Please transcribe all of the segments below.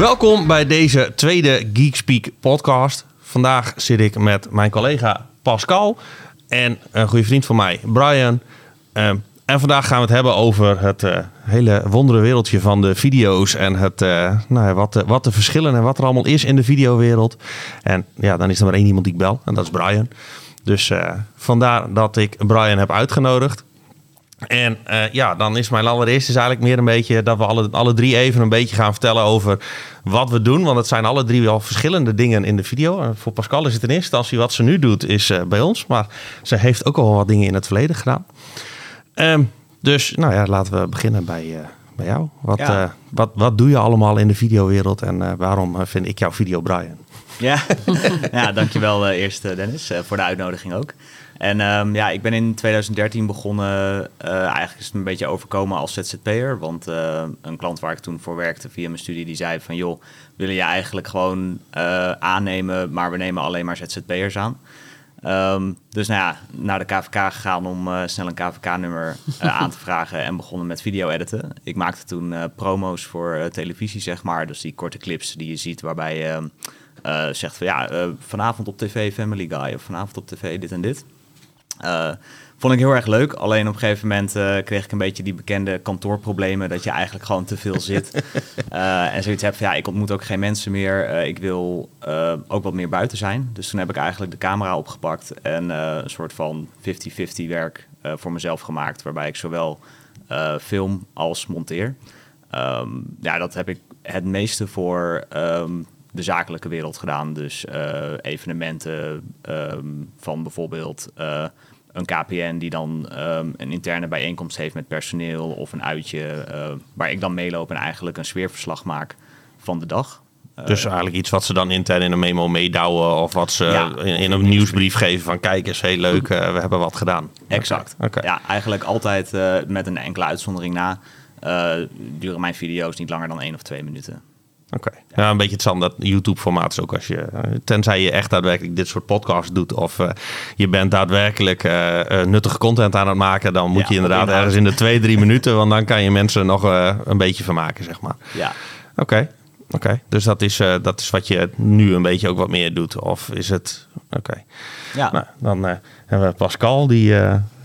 Welkom bij deze tweede Geekspeak podcast. Vandaag zit ik met mijn collega Pascal en een goede vriend van mij, Brian. Ehm, en vandaag gaan we het hebben over het eh, hele wondere wereldje van de video's en het, eh, nou ja, wat, de, wat de verschillen en wat er allemaal is in de videowereld. En ja, dan is er maar één iemand die ik bel en dat is Brian. Dus eh, vandaar dat ik Brian heb uitgenodigd. En eh, ja, dan is mijn allereerste is eigenlijk meer een beetje dat we alle, alle drie even een beetje gaan vertellen over wat we doen. Want het zijn alle drie wel verschillende dingen in de video. En voor Pascal is het in eerste instantie wat ze nu doet, is eh, bij ons. Maar ze heeft ook al wat dingen in het verleden gedaan. Ehm, dus nou ja, laten we beginnen bij, eh, bij jou. Wat, Ja. eh, wat, wat doe je allemaal in de videowereld en eh, waarom eh, vind ik jouw video Brian? Ja, ja dankjewel eh, eerst eh, Dennis eh, voor de uitnodiging ook. En ehm, ja, ik ben in 2013 begonnen, eh, eigenlijk is het een beetje overkomen als ZZP'er. Want eh, een klant waar ik toen voor werkte via mijn studie, die zei van... joh, willen je eigenlijk gewoon eh, aannemen, maar we nemen alleen maar ZZP'ers aan. Ehm, dus nou ja, naar de KVK gegaan om snel een KVK-nummer aan te vragen en begonnen met video-editen. Ik maakte toen promo's voor televisie, zeg maar. Dus die korte clips die je ziet waarbij je zegt van ja, vanavond op tv Family Guy of vanavond op tv dit en dit. Eh, vond ik heel erg leuk. Alleen op een gegeven moment eh, kreeg ik een beetje die bekende kantoorproblemen. Dat je eigenlijk gewoon te veel zit. Eh, en zoiets heb van ja, ik ontmoet ook geen mensen meer. Ik wil ook wat meer buiten zijn. Dus toen heb ik eigenlijk de camera opgepakt. En een soort van 50-50 werk voor mezelf gemaakt. Waarbij ik zowel film als monteer. Ehm, ja, dat heb ik het meeste voor ehm, de zakelijke wereld gedaan. Dus eh, evenementen ehm, van bijvoorbeeld eh, een KPN die dan ehm, een interne bijeenkomst heeft met personeel of een uitje eh, waar ik dan meeloop en eigenlijk een sfeerverslag maak van de dag. Dus eigenlijk iets wat ze dan intern in een memo meedouwen of wat ze Ja, in, in een nieuwsbrief geven van kijk eens, heel leuk, we hebben wat gedaan. Exact. Ja, eigenlijk altijd met een enkele uitzondering na. duren mijn video's niet langer dan één of twee minuten. Oké. Ja, een beetje het standaard YouTube-formaat is ook als je, eh, tenzij je echt daadwerkelijk dit soort podcasts doet of eh, je bent daadwerkelijk eh, nuttige content aan het maken, dan moet Ja, je inderdaad inhoud. ergens in de twee, drie minuten, want dan kan je mensen nog een beetje vermaken, zeg maar. Ja, Oké. Oké, dus dat is, dat is wat je nu een beetje ook wat meer doet. Of is het. Oké. ja. Nou, dan hebben we Pascal, die,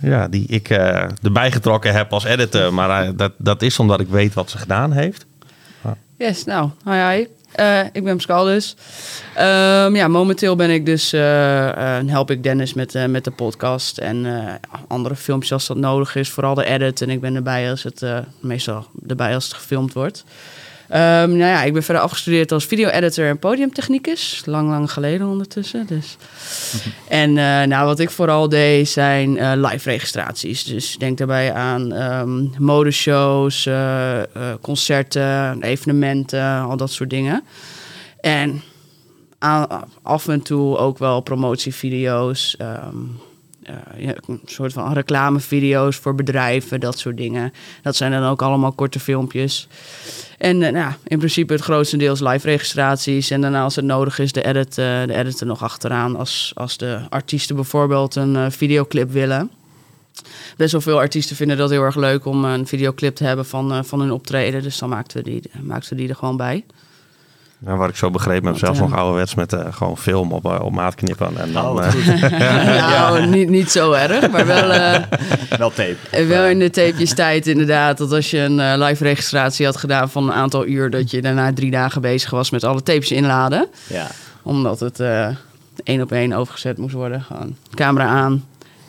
ja, die ik erbij getrokken heb als editor. Maar dat, dat is omdat ik weet wat ze gedaan heeft. Yes, nou, hi hi. Eh, ik ben Pascal dus. Ehm, ja, momenteel ben ik dus, eh, eh, help ik Dennis met, met de podcast en andere filmpjes als dat nodig is. Vooral de edit en ik ben erbij als het, meestal erbij als het gefilmd wordt. Ehm, nou ja, ik ben verder afgestudeerd als video-editor en podiumtechnicus. Lang, lang geleden ondertussen. Dus. En eh, nou, wat ik vooral deed zijn eh, live registraties. Dus denk daarbij aan ehm, modeshows, eh, concerten, evenementen, al dat soort dingen. En af en toe ook wel promotievideo's. ehm, eh, ja, een soort van reclamevideo's voor bedrijven, dat soort dingen. Dat zijn dan ook allemaal korte filmpjes. En eh, nou, in principe het grootste live registraties. En daarna als het nodig is, de edit, eh, de edit er nog achteraan. Als, als de artiesten bijvoorbeeld een eh, videoclip willen. Best wel veel artiesten vinden dat heel erg leuk om een videoclip te hebben van, eh, van hun optreden. Dus dan maakten we die, maakten we die er gewoon bij. Nou, wat ik zo begrepen heb, zelfs eh, nog ouderwets met eh, gewoon film op, eh, op maat knippen. En dan, Oh, eh, nou, niet, niet zo erg, maar wel, eh, Wel tape. Wel in de tapejes tijd inderdaad. Dat als je een eh, live registratie had gedaan van een aantal uur... dat je daarna drie dagen bezig was met alle tapes inladen. Ja. Omdat het eh, één op één overgezet moest worden. Gewoon camera aan,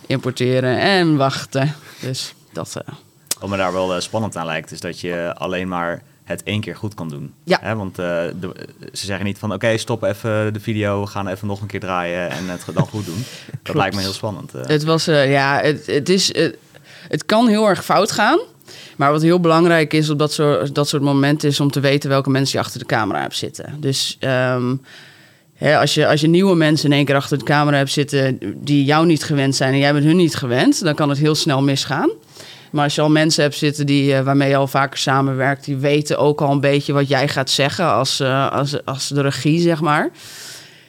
importeren en wachten. Dus dat... eh, Wat me daar wel spannend aan lijkt, is dat je alleen maar het één keer goed kan doen. Ja. Want eh, de- ze zeggen niet van oké, stop even de video, we gaan even nog een keer draaien en het dan goed doen. Dat lijkt me heel spannend. eh. Het was, eh, ja, het, het is, het kan heel erg fout gaan. Maar wat heel belangrijk is op dat soort, dat soort momenten is om te weten welke mensen je achter de camera hebt zitten. Dus ehm, hè, als, je, als je nieuwe mensen in één keer achter de camera hebt zitten die jou niet gewend zijn en jij bent hun niet gewend, dan kan het heel snel misgaan. Maar als je al mensen hebt zitten die, eh, waarmee je al vaker samenwerkt, die weten ook al een beetje wat jij gaat zeggen als, eh, als, als de regie, zeg maar.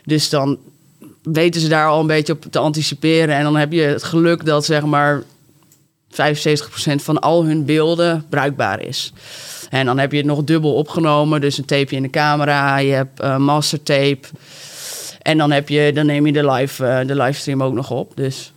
Dus dan weten ze daar al een beetje op te anticiperen. En dan heb je het geluk dat zeg maar 75% van al hun beelden bruikbaar is. En dan heb je het nog dubbel opgenomen. Dus een tapeje in de camera, je hebt uh, mastertape. En dan, heb je, dan neem je de, live, de livestream ook nog op. Dus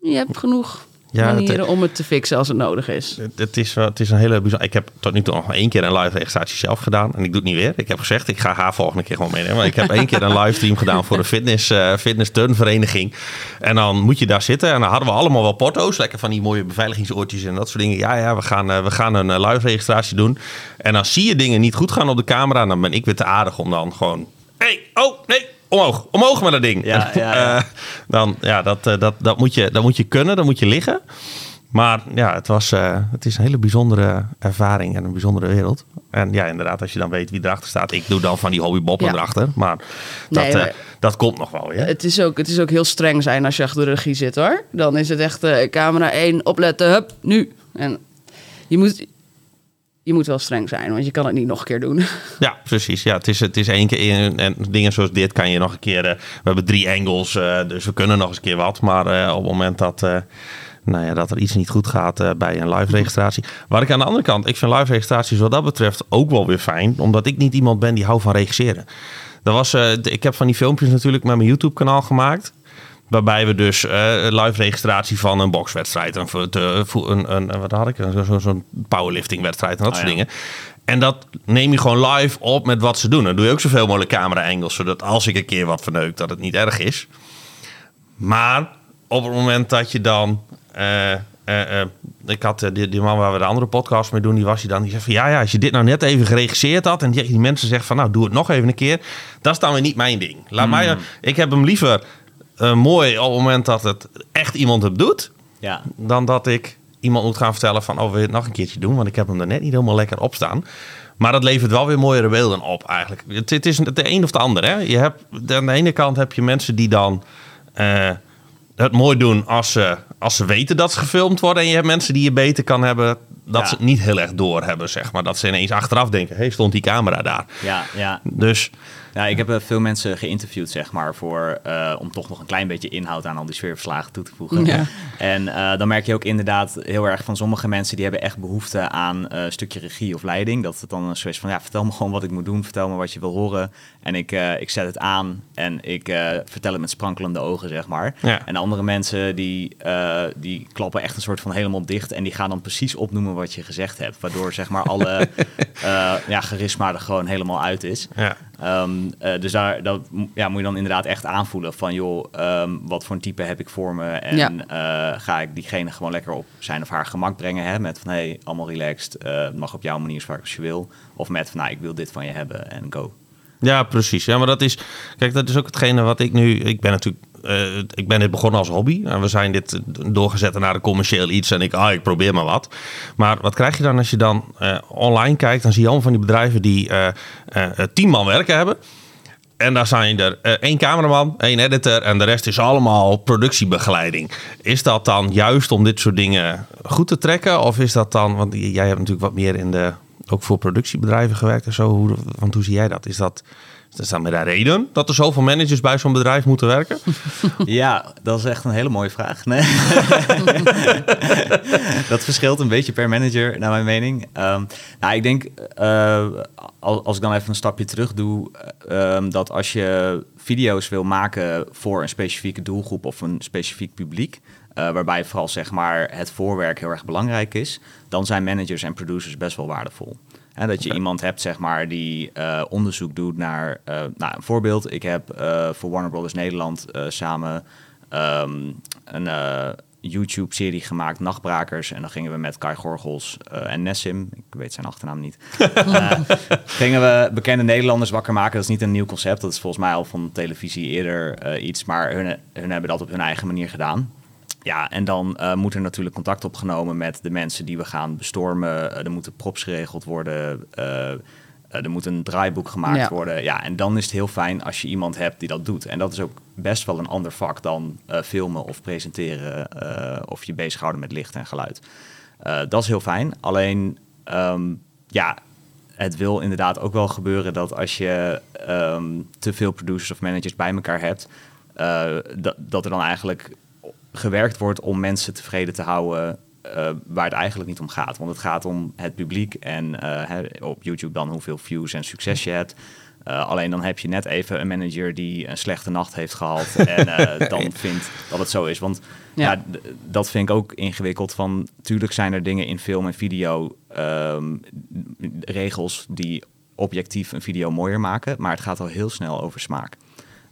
je hebt genoeg ja, manieren om het te fixen als het nodig is. Het is, het is een hele bijzonder. Ik heb tot nu toe nog één keer een live registratie zelf gedaan. En ik doe het niet weer. Ik heb gezegd, ik ga haar volgende keer gewoon meenemen. Maar ik heb één keer een livestream gedaan voor een fitness, uh, fitness turnvereniging. En dan moet je daar zitten. En dan hadden we allemaal wel porto's. Lekker van die mooie beveiligingsoortjes en dat soort dingen. Ja, ja, we gaan, uh, we gaan een uh, live registratie doen. En dan zie je dingen niet goed gaan op de camera. En dan ben ik weer te aardig om dan gewoon... hey, oh, nee, omhoog, omhoog met dat ding. Ja, ja, ja. Uh, dan, ja dat, uh, dat, dat, moet je, dat moet je kunnen, dan moet je liggen. Maar ja, het, was, uh, het is een hele bijzondere ervaring en een bijzondere wereld. En ja, inderdaad, als je dan weet wie erachter staat. Ik doe dan van die hobbyboppen ja. erachter. Maar dat, nee, maar dat komt nog wel. Ja? Het, is ook, het is ook heel streng zijn als je achter de regie zit hoor. Dan is het echt camera 1, opletten, hup, nu. En je moet, je moet wel streng zijn, want je kan het niet nog een keer doen. Ja, precies. Ja, het is, het is één keer in. En dingen zoals dit kan je nog een keer. Uh, we hebben drie angles, uh, dus we kunnen nog eens een keer wat. Maar uh, op het moment dat, nou ja, dat er iets niet goed gaat bij een live registratie. Waar ik aan de andere kant, ik vind live registraties wat dat betreft ook wel weer fijn. Omdat ik niet iemand ben die houdt van regisseren. Dat was, ik heb van die filmpjes natuurlijk met mijn YouTube kanaal gemaakt. Waarbij we dus uh, live registratie van een bokswedstrijd, een, een, een, wat had ik, zo'n zo, powerlifting wedstrijd en dat oh, soort dingen. En dat neem je gewoon live op met wat ze doen. Dan doe je ook zoveel mogelijk camera angles, zodat als ik een keer wat verneuk, dat het niet erg is. Maar op het moment dat je dan uh, uh, ik had die, die, man waar we de andere podcast mee doen, die was hij dan. Die zei van ja, ja, als je dit nou net even geregisseerd had en die, die mensen zeggen van nou, doe het nog even een keer. Dat is dan weer niet mijn ding. Laat hmm. mij, ik heb hem liever uh, mooi op het moment dat het echt iemand het doet. Ja. Dan dat ik iemand moet gaan vertellen van, oh, wil je het nog een keertje doen? Want ik heb hem er net niet helemaal lekker op staan. Maar dat levert wel weer mooiere beelden op eigenlijk. Het, het is de een of de ander. Hè? Je hebt, aan de ene kant heb je mensen die dan uh, het mooi doen als ze, als ze weten dat ze gefilmd worden. En je hebt mensen die je beter kan hebben dat ze het niet heel erg door hebben, zeg maar. Dat ze ineens achteraf denken, hé, hey, stond die camera daar? Ja, ja. Dus ja, ik heb eh, veel mensen geïnterviewd, zeg maar, voor, uh, om toch nog een klein beetje inhoud aan al die sfeerverslagen toe te voegen. Ja. En uh, dan merk je ook inderdaad heel erg van sommige mensen die hebben echt behoefte aan een stukje regie of leiding. Dat het dan een soort van, ja, vertel me gewoon wat ik moet doen, vertel me wat je wil horen. En ik, ik zet het aan en ik vertel het met sprankelende ogen, zeg maar. Ja. En andere mensen die, die klappen echt een soort van helemaal dicht en die gaan dan precies opnoemen wat je gezegd hebt. Waardoor, zeg maar, alle ja, charisma er gewoon helemaal uit is. Ja. Um, uh, dus daar dat, ja, moet je dan inderdaad echt aanvoelen van joh, um, wat voor een type heb ik voor me en ja. uh, ga ik diegene gewoon lekker op zijn of haar gemak brengen hè, met van hey, allemaal relaxed, uh, mag op jouw manier zoals je wil of met van nou, ik wil dit van je hebben en go. Ja, precies. Ja, maar dat is, kijk, dat is ook hetgene wat ik nu, ik ben natuurlijk uh, ik ben dit begonnen als hobby. En we zijn dit doorgezet naar een commercieel iets. En ik, ah, ik probeer maar wat. Maar wat krijg je dan als je dan uh, online kijkt? Dan zie je allemaal van die bedrijven die uh, tien man werken hebben. En daar zijn er één cameraman, één editor en de rest is allemaal productiebegeleiding. Is dat dan juist om dit soort dingen goed te trekken? Of is dat dan, want jij hebt natuurlijk wat meer in de, ook voor productiebedrijven gewerkt en zo. Hoe, want hoe zie jij dat? Is dat is dat met een reden dat er zoveel managers bij zo'n bedrijf moeten werken? Ja, dat is echt een hele mooie vraag. Nee. dat verschilt een beetje per manager, naar mijn mening. Um, nou, ik denk, uh, als ik dan even een stapje terug doe, um, dat als je video's wil maken voor een specifieke doelgroep of een specifiek publiek, uh, waarbij vooral zeg maar, het voorwerk heel erg belangrijk is, dan zijn managers en producers best wel waardevol. En dat je iemand hebt, zeg maar, die uh, onderzoek doet naar... Uh, nou, een voorbeeld. Ik heb voor Warner Brothers Nederland samen um, een YouTube-serie gemaakt, Nachtbrakers. En dan gingen we met Kai Gorgels en Nessim, ik weet zijn achternaam niet... gingen we bekende Nederlanders wakker maken. Dat is niet een nieuw concept. Dat is volgens mij al van televisie eerder iets. Maar hun, hun hebben dat op hun eigen manier gedaan. Ja, en dan uh, moet er natuurlijk contact opgenomen met de mensen die we gaan bestormen. Uh, er moeten props geregeld worden. Uh, er moet een draaiboek gemaakt worden. Ja, en dan is het heel fijn als je iemand hebt die dat doet. En dat is ook best wel een ander vak dan filmen of presenteren of je bezighouden met licht en geluid. dat is heel fijn. Alleen, um, ja, het wil inderdaad ook wel gebeuren dat als je um, te veel producers of managers bij elkaar hebt, dat, dat er dan eigenlijk gewerkt wordt om mensen tevreden te houden eh, waar het eigenlijk niet om gaat. Want het gaat om het publiek en eh, op YouTube dan hoeveel views en succes je hebt. Uh, alleen dan heb je net even een manager die een slechte nacht heeft gehad en uh, dan vindt dat het zo is. Want ja, ja dat vind ik ook ingewikkeld. Van tuurlijk zijn er dingen in film en video, um, regels die objectief een video mooier maken, maar het gaat al heel snel over smaak.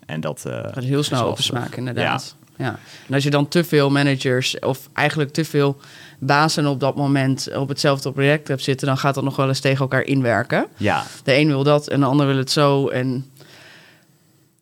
En dat uh, gaat heel snel over smaak, inderdaad. Ja. Ja. En als je dan te veel managers of eigenlijk te veel bazen op dat moment op hetzelfde project hebt zitten, dan gaat dat nog wel eens tegen elkaar inwerken. Ja. De een wil dat en de ander wil het zo. En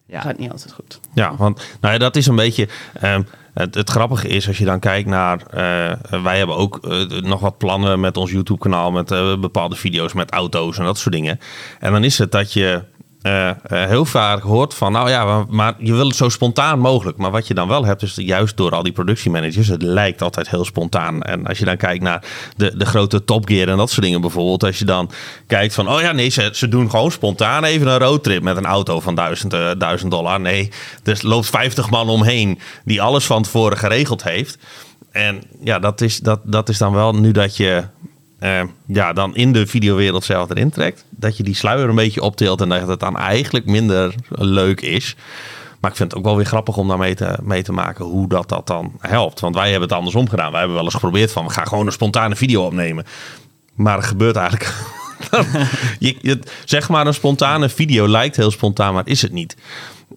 ja. gaat niet altijd goed. Ja, want nou ja, dat is een beetje. Um, het, het, grappige is als je dan kijkt naar. Uh, wij hebben ook uh, nog wat plannen met ons YouTube-kanaal. Met uh, bepaalde video's met auto's en dat soort dingen. En dan is het dat je uh, heel vaak hoort van, nou ja, maar je wil het zo spontaan mogelijk. Maar wat je dan wel hebt, is juist door al die productiemanagers, het lijkt altijd heel spontaan. En als je dan kijkt naar de, de grote Top Gear en dat soort dingen bijvoorbeeld, als je dan kijkt van, oh ja, nee, ze, ze doen gewoon spontaan even een roadtrip met een auto van 1000, uh, 1000 dollar. Nee, er loopt 50 man omheen die alles van tevoren geregeld heeft. En ja, dat is, dat, dat is dan wel nu dat je uh, ja, dan in de videowereld zelf erin trekt. Dat je die sluier een beetje optilt en dat het dan eigenlijk minder leuk is. Maar ik vind het ook wel weer grappig om daarmee te, mee te maken hoe dat, dat dan helpt. Want wij hebben het andersom gedaan. Wij hebben wel eens geprobeerd van we gaan gewoon een spontane video opnemen. Maar er gebeurt eigenlijk. je, zeg maar een spontane video lijkt heel spontaan, maar is het niet.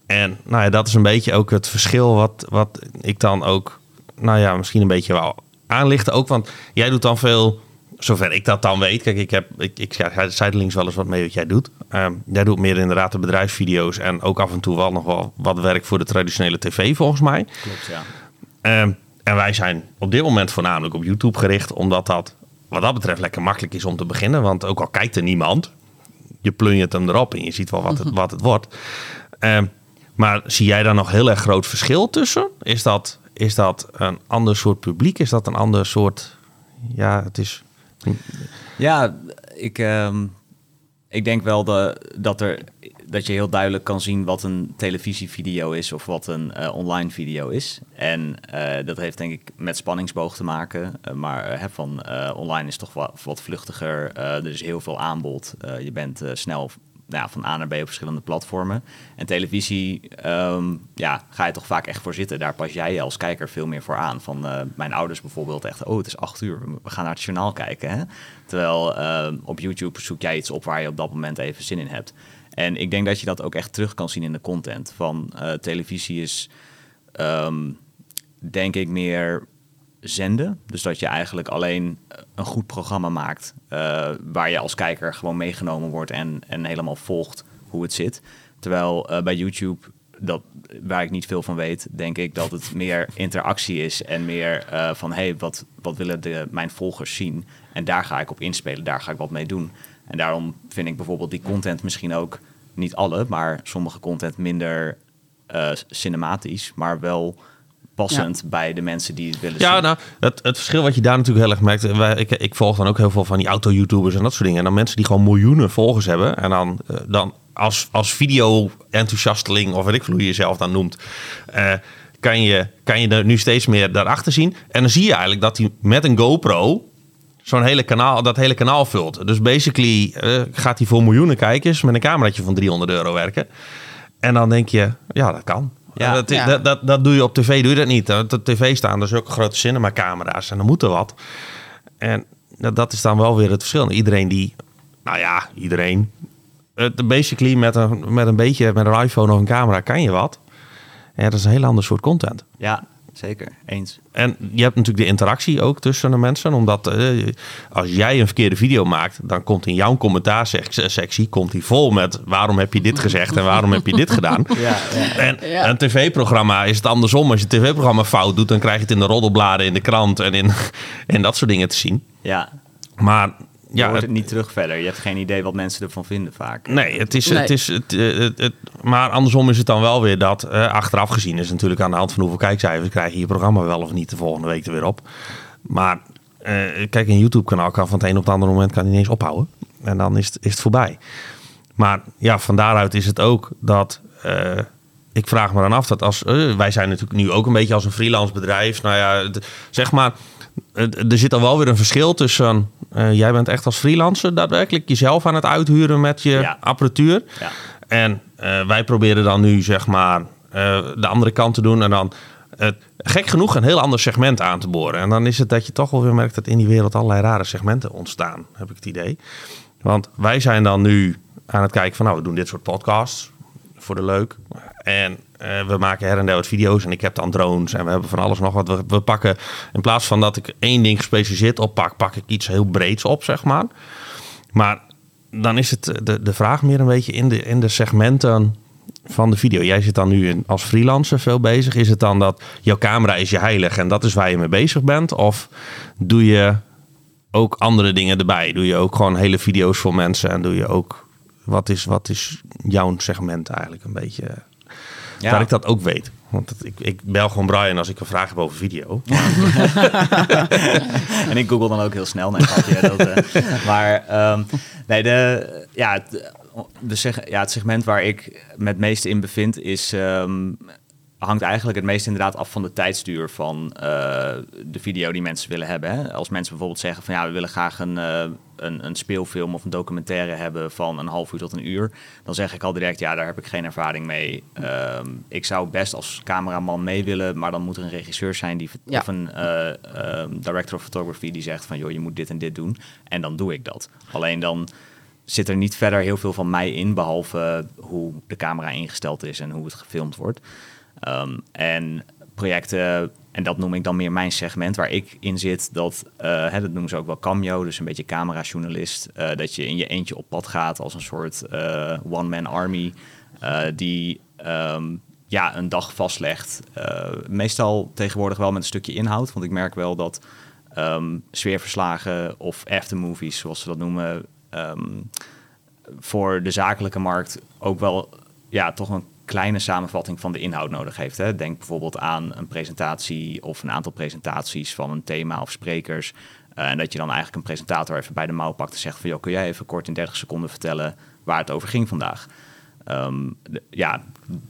En nou ja, dat is een beetje ook het verschil wat, wat ik dan ook, nou ja, misschien een beetje wel aanlichten ook. Want jij doet dan veel zover ik dat dan weet. Kijk, ik heb ik, ik ja, zijdelings wel eens wat mee wat jij doet. Um, jij doet meer inderdaad de bedrijfsvideo's en ook af en toe wel nog wel wat werk voor de traditionele tv volgens mij. Klopt, ja. Um, en wij zijn op dit moment voornamelijk op YouTube gericht, omdat dat wat dat betreft lekker makkelijk is om te beginnen. Want ook al kijkt er niemand, je plunjert hem erop en je ziet wel wat het, wat het wordt. Um, maar zie jij daar nog heel erg groot verschil tussen? Is dat, is dat een ander soort publiek? Is dat een ander soort... Ja, het is ja, ik, uh, ik denk wel de, dat, er, dat je heel duidelijk kan zien wat een televisievideo is of wat een uh, online video is. En uh, dat heeft denk ik met spanningsboog te maken. Uh, maar van, online is toch wat, wat vluchtiger. er is heel veel aanbod. je bent snel van A naar B op verschillende platformen. En televisie, ehm, ja, ga je toch vaak echt voor zitten. Daar pas jij als kijker veel meer voor aan. Van uh, mijn ouders bijvoorbeeld echt, oh, het is acht uur, we gaan naar het journaal kijken. Hè? Terwijl ehm, op YouTube zoek jij iets op waar je op dat moment even zin in hebt. En ik denk dat je dat ook echt terug kan zien in de content. Van uh, televisie is, um, denk ik, meer zenden. Dus dat je eigenlijk alleen eh, een goed programma maakt uh, waar je als kijker gewoon meegenomen wordt en, en helemaal volgt hoe het zit. Terwijl uh, bij YouTube, dat, waar ik niet veel van weet, denk ik dat het meer interactie is en meer van hé, hey, wat, wat willen de, mijn volgers zien? En daar ga ik op inspelen, daar ga ik wat mee doen. En daarom vind ik bijvoorbeeld die content misschien ook, niet alle, maar sommige content minder cinematisch, maar wel passend bij de mensen die het willen ja, zien. Ja, nou, het, het verschil wat je daar natuurlijk heel erg merkt... Wij, ik, ik volg dan ook heel veel van die auto-youtubers en dat soort dingen. En dan mensen die gewoon miljoenen volgers hebben. En dan, uh, dan als, als video-enthousiasteling, of weet ik veel hoe je jezelf dan noemt... Uh, kan je, kan je er nu steeds meer daarachter zien. En dan zie je eigenlijk dat hij met een GoPro zo'n hele kanaal, dat hele kanaal vult. Dus basically uh, gaat hij voor miljoenen kijkers met een cameraatje van 300 euro werken. En dan denk je, ja, dat kan. Ja, dat, ja. Dat, dat, dat, doe je op tv, doe je dat niet. Op tv staan er zulke grote cinemacamera's en dan moet er wat. En dat is dan wel weer het verschil. Iedereen die, nou ja, iedereen. Basically met een, met een beetje, met een iPhone of een camera kan je wat. Ja, dat is een heel ander soort content. Ja, zeker. Eens. En je hebt natuurlijk de interactie ook tussen de mensen. Omdat uh, als jij een verkeerde video maakt, dan komt in jouw commentaarsectie komt die vol met waarom heb je dit gezegd en waarom heb je dit gedaan. Ja, ja. En ja. een tv-programma is het andersom. Als je een tv-programma fout doet, dan krijg je het in de roddelbladen, in de krant en in en dat soort dingen te zien. Ja. Maar je ja, hoort het niet terug verder. Je hebt geen idee wat mensen ervan vinden vaak. Nee, het is, nee. het is het, het, het, maar andersom is het dan wel weer dat uh, achteraf gezien is natuurlijk aan de hand van hoeveel kijkcijfers krijg je je programma wel of niet de volgende week er weer op. Maar uh, kijk, een YouTube kanaal kan van het een op het andere moment kan ineens ophouden. En dan is het, is het voorbij. Maar ja, van daaruit is het ook dat uh, ik vraag me dan af dat als wij zijn natuurlijk nu ook een beetje als een freelance bedrijf. Nou ja, zeg maar eh, er zit al wel weer een verschil tussen... eh, jij bent echt als freelancer daadwerkelijk jezelf aan het uithuren met je Ja. apparatuur. Ja. En eh, wij proberen dan nu zeg maar eh, de andere kant te doen en dan gek genoeg een heel ander segment aan te boren. En dan is het dat je toch wel weer merkt dat in die wereld allerlei rare segmenten ontstaan, heb ik het idee. Want wij zijn dan nu aan het kijken van nou, we doen dit soort podcasts voor de leuk. En we maken her en der wat video's en ik heb dan drones en we hebben van alles nog wat. We, we pakken, in plaats van dat ik één ding gespecialiseerd oppak, pak ik iets heel breeds op, zeg maar. Maar dan is het de, de vraag meer een beetje in de, in de segmenten van de video. Jij zit dan nu in, als freelancer veel bezig. Is het dan dat jouw camera is je heilig en dat is waar je mee bezig bent? Of doe je ook andere dingen erbij? Doe je ook gewoon hele video's voor mensen en doe je ook... Wat is, wat is jouw segment eigenlijk een beetje? Ja. Dat ik dat ook weet. Want het- ik, ik bel gewoon Brian als ik een vraag heb over video. en ik google dan ook heel snel. Nee, dat, eh, maar ehm, nee, de, ja, het, de seg- ja, het segment waar ik me het meeste in bevind is... ehm, hangt eigenlijk het meest inderdaad af van de tijdsduur van eh, de video die mensen willen hebben. Hè? Als mensen bijvoorbeeld zeggen van ja, we willen graag een, eh, een, een speelfilm of een documentaire hebben van een half uur tot een uur, dan zeg ik al direct ja, daar heb ik geen ervaring mee. Ehm, ik zou best als cameraman mee willen, maar dan moet er een regisseur zijn die Ja. of een eh, ehm, director of photography die zegt van joh, je moet dit en dit doen en dan doe ik dat. Alleen dan zit er niet verder heel veel van mij in, behalve hoe de camera ingesteld is en hoe het gefilmd wordt. Ehm, en projecten, en dat noem ik dan meer mijn segment waar ik in zit, dat, eh, hè, dat noemen ze ook wel cameo, dus een beetje camerajournalist. eh, dat je in je eentje op pad gaat als een soort eh, one-man army, die ehm, ja, een dag vastlegt. Meestal tegenwoordig wel met een stukje inhoud, want ik merk wel dat ehm, sfeerverslagen of aftermovies, zoals ze dat noemen, voor de zakelijke markt ook wel ja, toch een kleine samenvatting van de inhoud nodig heeft. Hè. Denk bijvoorbeeld aan een presentatie of een aantal presentaties van een thema of sprekers. Eh, en dat je dan eigenlijk een presentator even bij de mouw pakt en zegt van... joh, kun jij even kort in 30 seconden vertellen waar het over ging vandaag? Ehm, ja,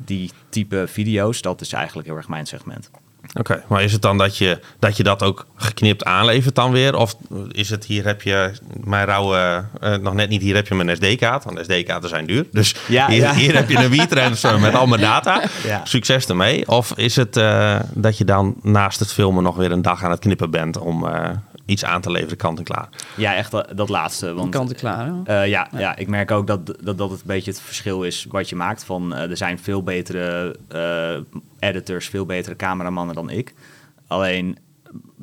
die type video's, dat is eigenlijk heel erg mijn segment. Oké, maar is het dan dat je, dat je dat ook geknipt aanlevert dan weer? Of is het hier heb je mijn rauwe, eh, nog net niet, hier heb je mijn SD-kaart. Want SD-kaarten zijn duur. Dus Ja, hier, ja. hier heb je een WeTransfer met al mijn data. Ja. Succes ermee. Of is het eh, dat je dan naast het filmen nog weer een dag aan het knippen bent om eh, iets aan te leveren kant en klaar? Ja, echt dat, dat laatste. Want Kant en klaar. Eh, ja, ja, ik merk ook dat, dat dat het een beetje het verschil is wat je maakt. Van, eh, er zijn veel betere eh, editors, veel betere cameramannen dan ik. Alleen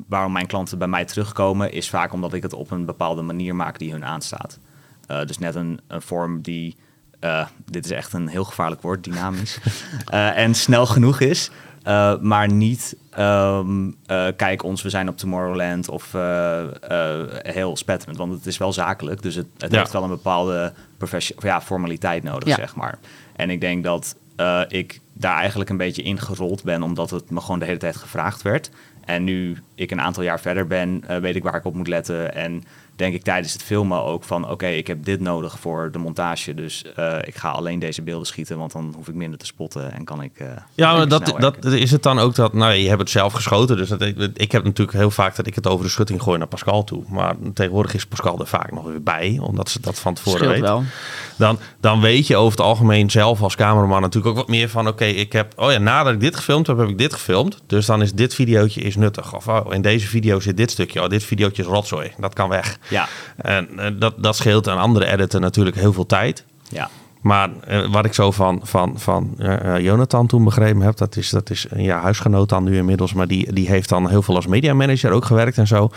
waarom mijn klanten bij mij terugkomen, is vaak omdat ik het op een bepaalde manier maak die hun aanstaat. Eh, dus net een, een vorm die, eh, dit is echt een heel gevaarlijk woord, dynamisch, eh, en snel genoeg is. Eh, maar niet, ehm, eh, kijk ons, we zijn op Tomorrowland of eh, eh, heel spetterend. Want het is wel zakelijk, dus het, het Ja. heeft wel een bepaalde ja, formaliteit nodig, Ja. zeg maar. En ik denk dat eh, ik daar eigenlijk een beetje in gerold ben, omdat het me gewoon de hele tijd gevraagd werd. En nu ik een aantal jaar verder ben, weet ik waar ik op moet letten. En denk ik tijdens het filmen ook van... oké, ik heb dit nodig voor de montage. Dus eh, ik ga alleen deze beelden schieten... want dan hoef ik minder te spotten en kan ik... eh, Ja, maar dat, dat is het dan ook dat, nou je hebt het zelf geschoten, dus dat, ik, ik heb natuurlijk heel vaak dat ik het over de schutting gooi naar Pascal toe. Maar tegenwoordig is Pascal er vaak nog weer bij, omdat ze dat van tevoren Scheelt weet. wel. Dan, dan weet je over het algemeen zelf als cameraman natuurlijk ook wat meer van, oké, ik heb, oh ja, nadat ik dit gefilmd heb, heb ik dit gefilmd. Dus dan is dit videootje is nuttig. Of oh, in deze video zit dit stukje, oh, dit videootje is rotzooi, dat kan weg. Ja, En eh, dat, dat scheelt een andere editor natuurlijk heel veel tijd. ja. Maar eh, wat ik zo van, van, van eh, Jonathan toen begrepen heb, dat is, dat is een ja, huisgenoot dan nu inmiddels, maar die, die heeft dan heel veel als mediamanager ook gewerkt en zo.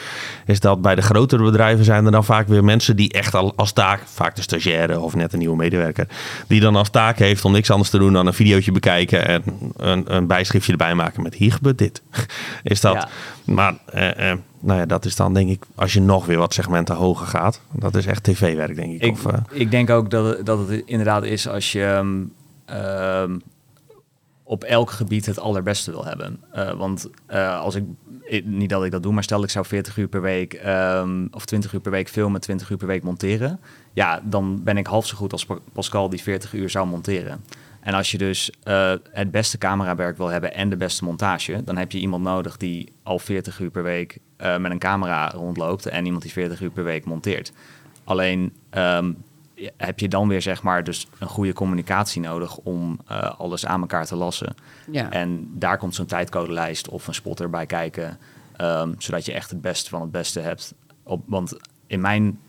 Is dat bij de grotere bedrijven zijn er dan vaak weer mensen die echt al als taak, vaak de stagiaire of net een nieuwe medewerker, die dan als taak heeft om niks anders te doen dan een videootje bekijken en een, een bijschriftje erbij maken met hier gebeurt dit. Is dat, Ja. maar nou ja, dat is dan denk ik, als je nog weer wat segmenten hoger gaat, dat is echt tv-werk denk ik. Ik, of, eh, ik denk ook dat het, dat het inderdaad is als je ehm, ehm, op elk gebied het allerbeste wil hebben. Eh, want eh, als ik, niet dat ik dat doe, maar stel ik zou 40 uur per week ehm, of 20 uur per week filmen, 20 uur per week monteren. Ja, dan ben ik half zo goed als Pa- Pascal die 40 uur zou monteren. En als je dus eh, het beste camerawerk wil hebben en de beste montage, dan heb je iemand nodig die al 40 uur per week eh, met een camera rondloopt en iemand die 40 uur per week monteert. Alleen ehm, heb je dan weer zeg maar dus een goede communicatie nodig om eh, alles aan elkaar te lassen. Ja. En daar komt zo'n tijdcodelijst of een spotter bij kijken, ehm, zodat je echt het beste van het beste hebt. Op, want in mijn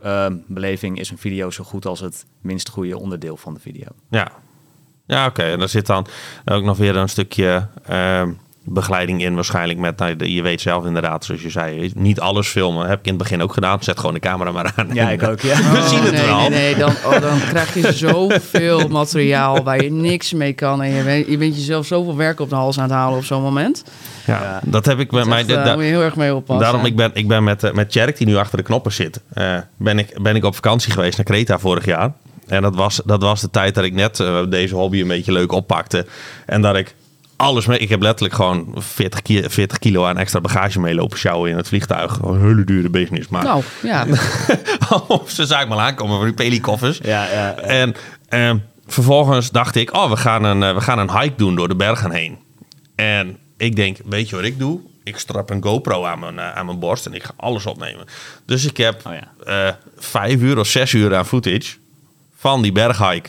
ehm, beleving is een video zo goed als het minst goede onderdeel van de video. Ja, ja oké. En daar zit dan ook nog weer een stukje ehm, begeleiding in waarschijnlijk met, nou, je weet zelf inderdaad, zoals je zei, niet alles filmen. Heb ik in het begin ook gedaan. Zet gewoon de camera maar aan. Ja, ik ook. Ja. We zien het nee, wel. Nee, nee, dan, oh, dan krijg je zoveel materiaal waar je niks mee kan. En je bent, je bent jezelf zoveel werk op de hals aan het halen op zo'n moment. Ja, Ja. dat heb ik Echt, mij. eh, da- daar moet je heel erg mee oppassen. Daarom, ik ben, ik ben met, eh, met Tjerk, die nu achter de knoppen zit, eh, ben, ik, ben ik op vakantie geweest naar Kreta vorig jaar. En dat was, dat was de tijd dat ik net eh, deze hobby een beetje leuk oppakte. En dat ik alles mee... Ik heb letterlijk gewoon 40, ki 40 kilo aan extra bagage meelopen sjouwen in het vliegtuig. Gewoon een hele dure business. Maar Nou, ja. of ze zag ik maar aankomen voor die pelikoffers. Ja, ja, ja. En ehm, vervolgens dacht ik, oh, we gaan, een, eh, we gaan een hike doen door de bergen heen. En ik denk, weet je wat ik doe? Ik strap een GoPro aan mijn, eh, aan mijn borst en ik ga alles opnemen. Dus ik heb Oh ja. eh, vijf uur of zes uur aan footage van die berghike.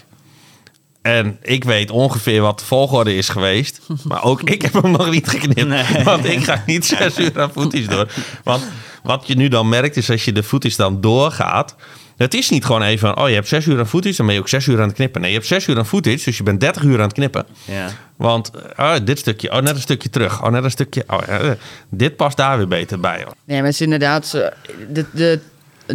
En ik weet ongeveer wat de volgorde is geweest. Maar ook ik heb hem nog niet geknipt. Nee. Want ik ga niet zes uur aan footage door. Want wat je nu dan merkt is als je de footage dan doorgaat. Het is niet gewoon even van, oh je hebt zes uur aan footage, dan ben je ook zes uur aan het knippen. Nee, je hebt zes uur aan footage, dus je bent 30 uur aan het knippen. ja. Want oh, dit stukje, oh net een stukje terug, oh net een stukje, oh, eh, dit past daar weer beter bij. Hoor. Nee, maar het is inderdaad... De, de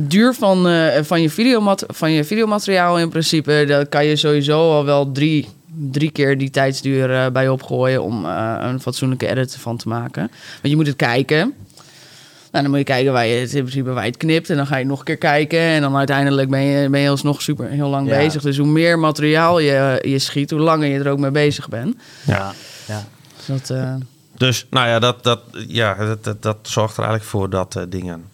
duur van, eh, van, je videomat van je videomateriaal in principe... daar kan je sowieso al wel drie, drie keer die tijdsduur eh, bij opgooien... om eh, een fatsoenlijke edit van te maken. Want je moet het kijken... Nou, dan moet je kijken waar je het in principe waar je het knipt. En dan ga je nog een keer kijken. En dan uiteindelijk ben je, ben je alsnog super heel lang Ja. bezig. Dus hoe meer materiaal je, je schiet, hoe langer je er ook mee bezig bent. Ja. ja. Dus dat, Dus nou ja, dat, dat, ja, dat, dat, dat zorgt er eigenlijk voor dat dingen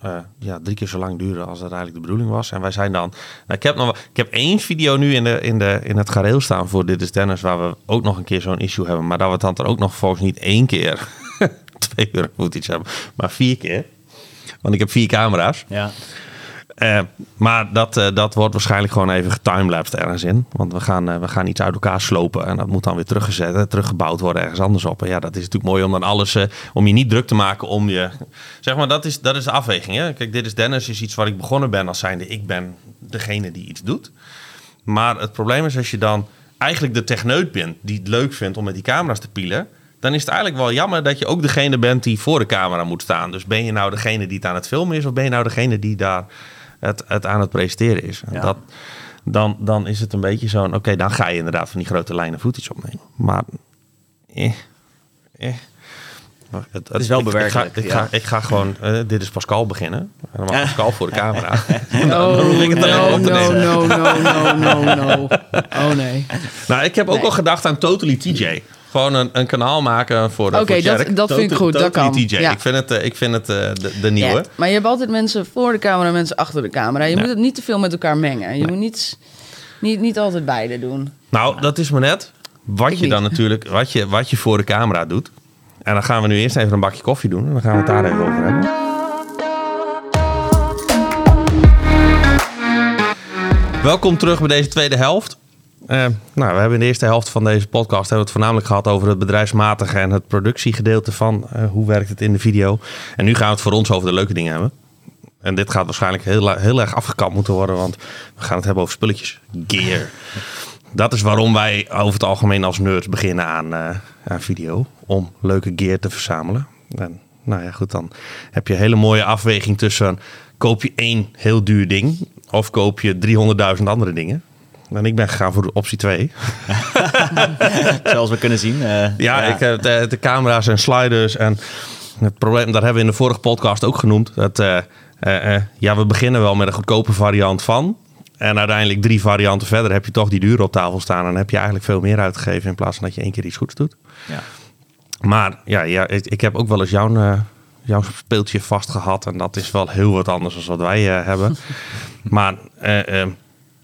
eh, ja, drie keer zo lang duren als dat eigenlijk de bedoeling was. En wij zijn dan. Nou, ik, heb nog, ik heb één video nu in, de, in, de, in het gareel staan voor Dit is Dennis, waar we ook nog een keer zo'n issue hebben. Maar dat we het dan er ook nog volgens niet één keer twee uur footage hebben, maar vier keer. Want ik heb vier camera's. ja. Eh, maar dat, eh, dat wordt waarschijnlijk gewoon even getimelapsed ergens in. Want we gaan, eh, we gaan iets uit elkaar slopen. En dat moet dan weer teruggezet, teruggebouwd worden ergens anders op. En ja, dat is natuurlijk mooi om dan alles... om je niet druk te maken om je... Zeg maar, dat is, dat is de afweging. Hè? Kijk, dit is Dennis, is iets waar ik begonnen ben als zijnde... ik ben degene die iets doet. Maar het probleem is als je dan eigenlijk de techneut bent... die het leuk vindt om met die camera's te pielen... dan is het eigenlijk wel jammer dat je ook degene bent die voor de camera moet staan. Dus ben je nou degene die het aan het filmen is... of ben je nou degene die daar het, het aan het presenteren is? Ja. Dat, dan, dan is het een beetje zo'n... oké, dan ga je inderdaad van die grote lijnen footage opnemen. Maar... Eh, eh. Het, is wel ik- ik ga- bewerkelijk, Ik, ga, ik ga gewoon... eh, dit is Pascal beginnen. En dan mag. Pascal voor de camera. Oh, hoef ik het no, op te no, nemen. no, no, no, no, no. Oh nee. Nou, ik heb ook Nee. al gedacht aan Totally TJ. Gewoon een, een kanaal maken voor de Oké, voor dat- dat vind ik goed, dat kan. Ja. Ik vind het, eh, ik vind het eh, de, de nieuwe. Ja, maar je hebt altijd mensen voor de camera en mensen achter de camera. Je moet het niet te veel met elkaar mengen. Je moet niet, niet, niet altijd beide doen. Nou, dat is maar net wat Ik je dan niet. natuurlijk, wat je, wat je voor de camera doet. En dan gaan we nu eerst even een bakje koffie doen. En dan gaan we het daar even over hebben. Welkom terug bij deze tweede helft. Eh, nou, we hebben in de eerste helft van deze podcast hebben we het voornamelijk gehad over het bedrijfsmatige en het productiegedeelte van eh, hoe werkt het in de video. En nu gaan we het voor ons over de leuke dingen hebben. En dit gaat waarschijnlijk heel, heel erg afgekapt moeten worden, want we gaan het hebben over spulletjes. Gear. Dat is waarom wij over het algemeen als nerds beginnen aan, eh, aan video. Om leuke gear te verzamelen. En nou ja, goed, dan heb je een hele mooie afweging tussen... koop je één heel duur ding of koop je 300.000 andere dingen. En ik ben gegaan voor de optie 2. Zoals we kunnen zien. eh, Ja, Ik, eh, de, de camera's en sliders. En het probleem, dat hebben we in de vorige podcast ook genoemd. Dat, eh, ja, we beginnen wel met een goedkope variant van. En uiteindelijk drie varianten verder heb je toch die dure op tafel staan. En heb je eigenlijk veel meer uitgegeven in plaats van dat je één keer iets goeds doet. ja. Maar ja, ja ik, ik heb ook wel eens jouw, jouw speeltje vast gehad. En dat is wel heel wat anders dan wat wij hebben. maar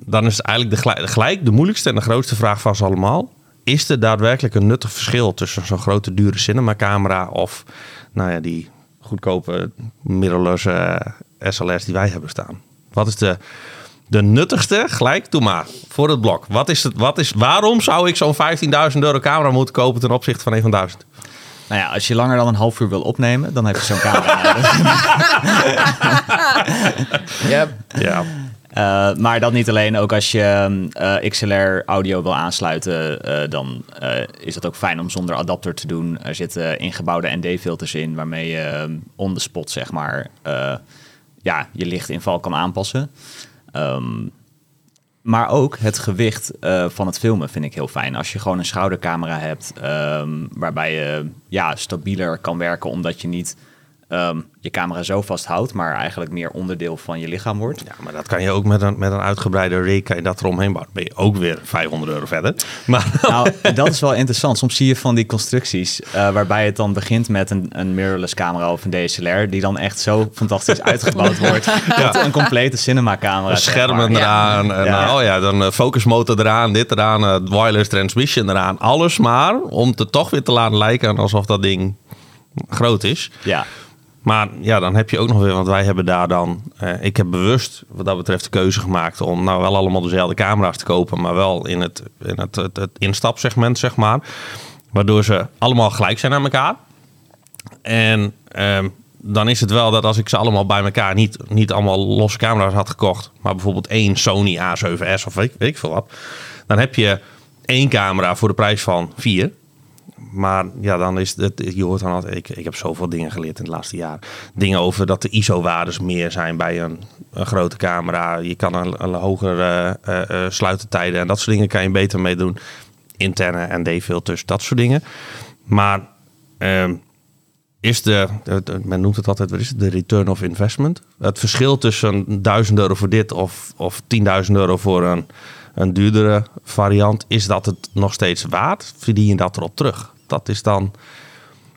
dan is het eigenlijk de, gelijk, gelijk de moeilijkste en de grootste vraag van ze allemaal. Is er daadwerkelijk een nuttig verschil tussen zo'n grote dure cinemacamera of nou ja, die goedkope mirrorless eh, SLR's die wij hebben staan? Wat is de, de nuttigste? Gelijk, doe maar, voor het blok. Wat is het, wat is, waarom zou ik zo'n 15.000 euro camera moeten kopen ten opzichte van een van 1000? Nou ja, als je langer dan een half uur wil opnemen, dan heb je zo'n camera nodig. Yep. Ja, Eh, maar dat niet alleen, ook als je eh, XLR audio wil aansluiten, eh, dan is het ook fijn om zonder adapter te doen. Er zitten ingebouwde ND-filters in waarmee je on the spot, zeg maar, ja, je lichtinval kan aanpassen. Ehm, maar ook het gewicht van het filmen vind ik heel fijn. Als je gewoon een schoudercamera hebt, ehm, waarbij je ja, stabieler kan werken, omdat je niet ehm, je camera zo vasthoudt, maar eigenlijk meer onderdeel van je lichaam wordt. Ja, maar dat kan je ook met een, met een uitgebreide rig, kan je dat eromheen bouwen. Ben je ook weer 500 euro verder. Maar Nou, dat is wel interessant. Soms zie je van die constructies eh, waarbij het dan begint met een, een mirrorless camera of een DSLR, die dan echt zo fantastisch uitgebouwd wordt. Dat een complete cinema camera. schermen Ja. eraan, en, Ja. eh, oh ja, dan eh, focusmotor eraan, dit eraan, wireless transmission eraan. Alles maar om het toch weer te laten lijken alsof dat ding groot is. Ja, Maar ja, dan heb je ook nog weer, want wij hebben daar dan... eh, ik heb bewust wat dat betreft de keuze gemaakt om nou wel allemaal dezelfde camera's te kopen, maar wel in het, in het, het, instapsegment, zeg maar. Waardoor ze allemaal gelijk zijn aan elkaar. En ehm, dan is het wel dat als ik ze allemaal bij elkaar niet, niet allemaal losse camera's had gekocht, maar bijvoorbeeld één Sony A7S of weet, weet ik veel wat, dan heb je één camera voor de prijs van vier. Maar ja, dan is het, je hoort dan altijd, ik, ik heb zoveel dingen geleerd in het laatste jaar. Dingen over dat de ISO-waardes meer zijn bij een, een grote camera. Je kan een, een hogere eh, eh, sluitertijden en dat soort dingen kan je beter mee doen. Interne ND-filters, dat soort dingen. Maar ehm, is de- men noemt het altijd, wat is het, de return of investment. Het verschil tussen 1000 euro voor dit of, of 10.000 euro voor een, een duurdere variant, is dat het nog steeds waard? Verdien je dat erop terug? Dat is dan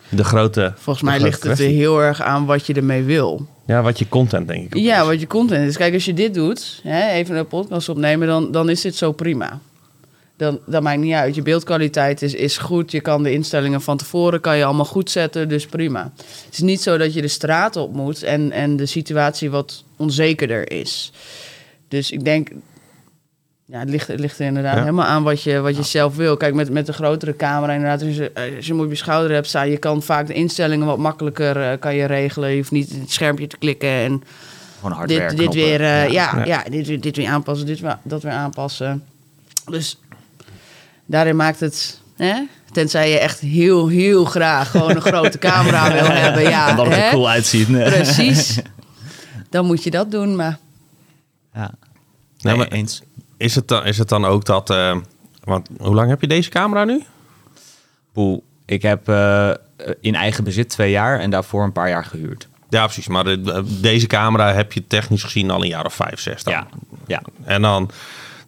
de grote. Volgens mij grote ligt het er heel erg aan wat je ermee wil. Ja, wat je content denk ik. Ja, is. wat je content is. Kijk, als je dit doet, hè, even een podcast opnemen, dan, dan is dit zo prima. Dan, dat maakt niet uit. Je beeldkwaliteit is, is goed. Je kan de instellingen van tevoren kan je allemaal goed zetten, dus prima. Het is niet zo dat je de straat op moet en, en de situatie wat onzekerder is. Dus ik denk, ja, het ligt, het ligt er inderdaad Ja. helemaal aan wat je, wat je zelf wil. Kijk, met, met de grotere camera inderdaad, als je, als je hem op je schouder hebt staan, je kan vaak de instellingen wat makkelijker eh, kan je regelen. Je hoeft niet het schermpje te klikken en gewoon hard dit, werken. dit weer, eh, ja, Ja. ja. dit, weer- dit weer aanpassen, dit weer, dat weer aanpassen. Dus daarin maakt het, hè? tenzij je echt heel, heel graag gewoon een grote camera wil hebben. Ja, Omdat het er cool uitziet. Precies. Dan moet je dat doen, maar Ja. Nee, Nee, maar- eens. Is, het dan, is het dan ook dat. eh, want hoe lang heb je deze camera nu? Poel, ik heb eh, in eigen bezit twee jaar en daarvoor een paar jaar gehuurd. Ja, precies. Maar de- deze camera heb je technisch gezien al een jaar of vijf, zes. Dan. Ja, ja, En dan.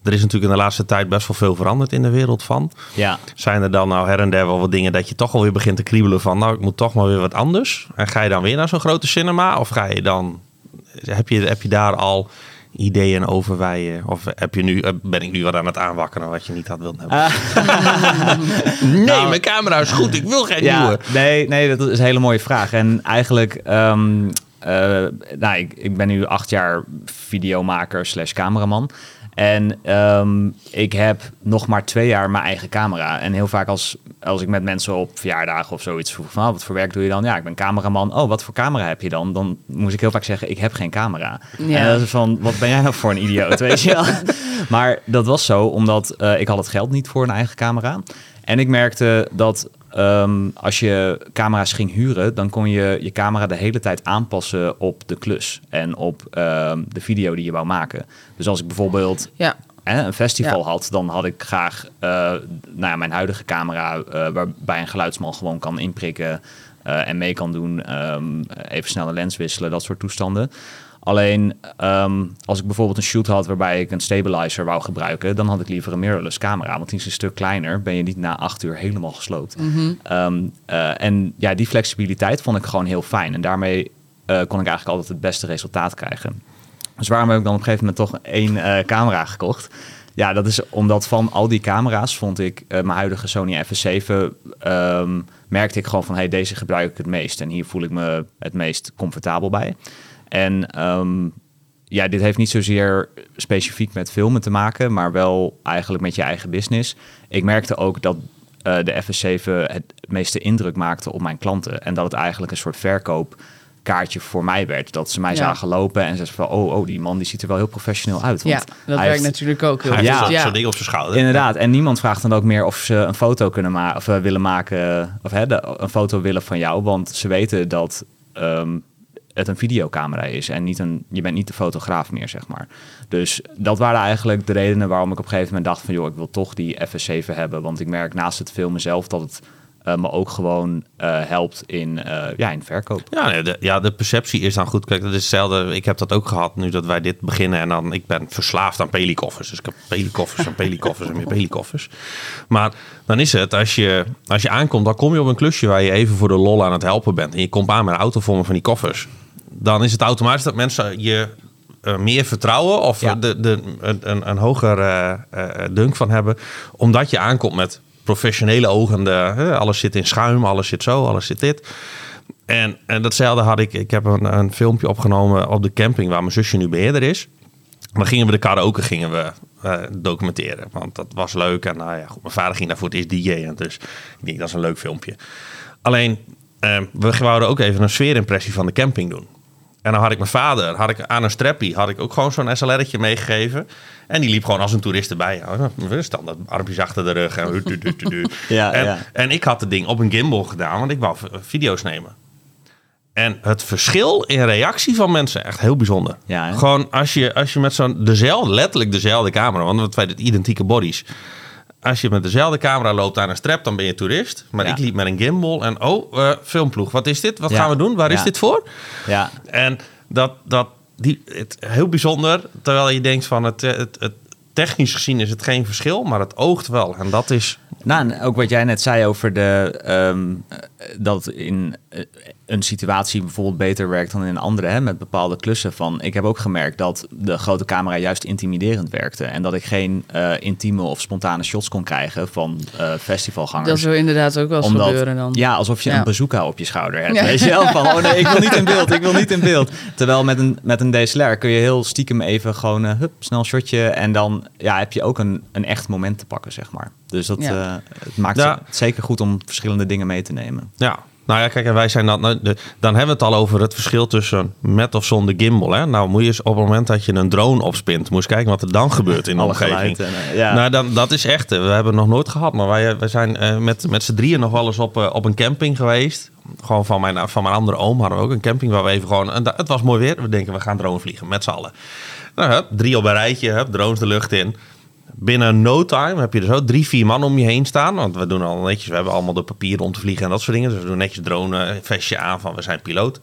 Er is natuurlijk in de laatste tijd best wel veel veranderd in de wereld van. ja. Zijn er dan nou her en der wel wat dingen dat je toch alweer begint te kriebelen van... nou, ik moet toch maar weer wat anders. En ga je dan weer naar zo'n grote cinema? Of ga je dan... Heb je, heb je daar al ideeën over. Of heb je nu, ben ik nu wat aan het aanwakkeren wat je niet had willen hebben? nee, Nou- mijn camera is goed. Ik wil geen Ja, nieuwe. nee, nee, dat is een hele mooie vraag. En eigenlijk, ehm, eh, nou, ik, ik ben nu acht jaar videomaker slash cameraman. En ehm, ik heb nog maar twee jaar mijn eigen camera. En heel vaak als, als ik met mensen op verjaardagen of zoiets vroeg van... "Oh, wat voor werk doe je dan? Ja, ik ben cameraman. Oh, wat voor camera heb je dan? Dan moest ik heel vaak zeggen, ik heb geen camera. Ja. En dat is van, wat ben jij nou voor een idioot, weet je wel? Maar dat was zo, omdat eh, ik had het geld niet voor een eigen camera. En ik merkte dat ehm, als je camera's ging huren, dan kon je je camera de hele tijd aanpassen op de klus en op ehm, de video die je wou maken. Dus als ik bijvoorbeeld ja. hè, een festival Ja. had, dan had ik graag eh, nou ja, mijn huidige camera, eh, waarbij een geluidsman gewoon kan inprikken eh, en mee kan doen, ehm, even snel een lens wisselen, dat soort toestanden. Alleen ehm, als ik bijvoorbeeld een shoot had waarbij ik een stabilizer wou gebruiken, dan had ik liever een mirrorless camera. Want die is een stuk kleiner, ben je niet na acht uur helemaal gesloopt. Ehm, eh, en ja, die flexibiliteit vond ik gewoon heel fijn. En daarmee eh, kon ik eigenlijk altijd het beste resultaat krijgen. Dus waarom heb ik dan op een gegeven moment toch één eh, camera gekocht? Ja, dat is omdat van al die camera's vond ik mijn huidige Sony FS7 ehm, merkte ik gewoon van hey, deze gebruik ik het meest en hier voel ik me het meest comfortabel bij. En ehm, ja, dit heeft niet zozeer specifiek met filmen te maken, maar wel eigenlijk met je eigen business. Ik merkte ook dat eh, de FS7 het meeste indruk maakte op mijn klanten en dat het eigenlijk een soort verkoopkaartje voor mij werd. Dat ze mij Ja. zagen lopen en ze zeiden van, oh, oh, die man die ziet er wel heel professioneel uit. Want Ja, dat werkt heeft- natuurlijk ook heel Hij goed. heeft Ja. zo'n ja. ding op zijn schouder. Inderdaad, en niemand vraagt dan ook meer of ze een foto kunnen maken of eh, willen maken of hè, de- een foto willen van jou, want ze weten dat ehm, het een videocamera is en niet een, je bent niet de fotograaf meer, zeg maar. Dus dat waren eigenlijk de redenen waarom ik op een gegeven moment dacht van, joh, ik wil toch die FS7 hebben, want ik merk naast het filmen zelf dat het me ook gewoon eh, helpt in, eh, ja, in verkoop. Ja, de, ja, de perceptie is dan goed. Kijk, dat is hetzelfde. Ik heb dat ook gehad nu dat wij dit beginnen. En dan, ik ben verslaafd aan pelikoffers. Dus ik heb pelikoffers en pelikoffers en meer pelikoffers. Maar dan is het, als je, als je aankomt, dan kom je op een klusje waar je even voor de lol aan het helpen bent. En je komt aan met een auto vol van die koffers. Dan is het automatisch dat mensen je eh, meer vertrouwen of Ja. de, de, een, een, hoger eh, eh, dunk van hebben. Omdat je aankomt met professionele ogen. De, alles zit in schuim, alles zit zo, alles zit dit. En, en datzelfde had ik. Ik heb een, een filmpje opgenomen op de camping waar mijn zusje nu beheerder is. Dan gingen we de karaoke gingen we, documenteren. Want dat was leuk. En nou ja, goed, mijn vader ging daarvoor het eerst DJ'en. Dus ik denk, dat is een leuk filmpje. Alleen, we wouden ook even een sfeerimpressie van de camping doen. En dan had ik mijn vader, had ik aan een strappie, had ik ook gewoon zo'n SLR'tje meegegeven. En die liep gewoon als een toerist erbij. Ja, Standaard armpjes achter de rug. En. Ja, en, ja. en ik had het ding op een gimbal gedaan, want ik wou video's nemen. En het verschil in reactie van mensen, echt heel bijzonder. Ja? Gewoon als je, als je met zo'n dezelfde, letterlijk dezelfde camera, want het identieke bodies. Als je met dezelfde camera loopt aan een strap, dan ben je toerist. Maar Ja. ik liep met een gimbal en oh, eh, filmploeg, wat is dit? Wat Ja. gaan we doen? Waar is dit voor? Ja, En dat, dat die, het, heel bijzonder, terwijl je denkt van het, het, het, technisch gezien is het geen verschil, maar het oogt wel. En dat is, Nou, en ook wat jij net zei over de, ehm, eh, dat in eh, een situatie bijvoorbeeld beter werkt dan in een andere, hè, met bepaalde klussen. Van, ik heb ook gemerkt dat de grote camera juist intimiderend werkte. En dat ik geen eh, intieme of spontane shots kon krijgen van eh, festivalgangers. Dat zou inderdaad ook wel eens gebeuren dan. Ja, alsof je Ja. een bazooka op je schouder hebt. Ja. Weet je wel? Van, oh nee, ik wil niet in beeld, ik wil niet in beeld. Terwijl met een, met een DSLR kun je heel stiekem even gewoon, hup, snel shotje. En dan ja, heb je ook een, een echt moment te pakken, zeg maar. Dus dat Ja. eh, het maakt Ja. het zeker goed om verschillende dingen mee te nemen. ja. Nou ja, kijk, en wij zijn dan, nou, de- dan hebben we het al over het verschil tussen met of zonder gimbal. Hè? Nou, moet je eens op het moment dat je een drone opspint, moet je eens kijken wat er dan gebeurt in de Alle omgeving. en, eh, ja. Nou, dan, dat is echt. eh, We hebben het nog nooit gehad, maar wij, wij zijn eh, met, met z'n drieën nog wel eens op, eh, op een camping geweest. Gewoon van mijn, van mijn andere oom hadden we ook een camping waar we even gewoon. En het was mooi weer. We denken, we gaan drone vliegen met z'n allen. Nou, hup, drie op een rijtje, hup, drones de lucht in. Binnen no time heb je er zo drie, vier man om je heen staan. Want we doen al netjes, we hebben allemaal de papieren om te vliegen en dat soort dingen. Dus we doen netjes drone eh, vestje aan van we zijn piloot.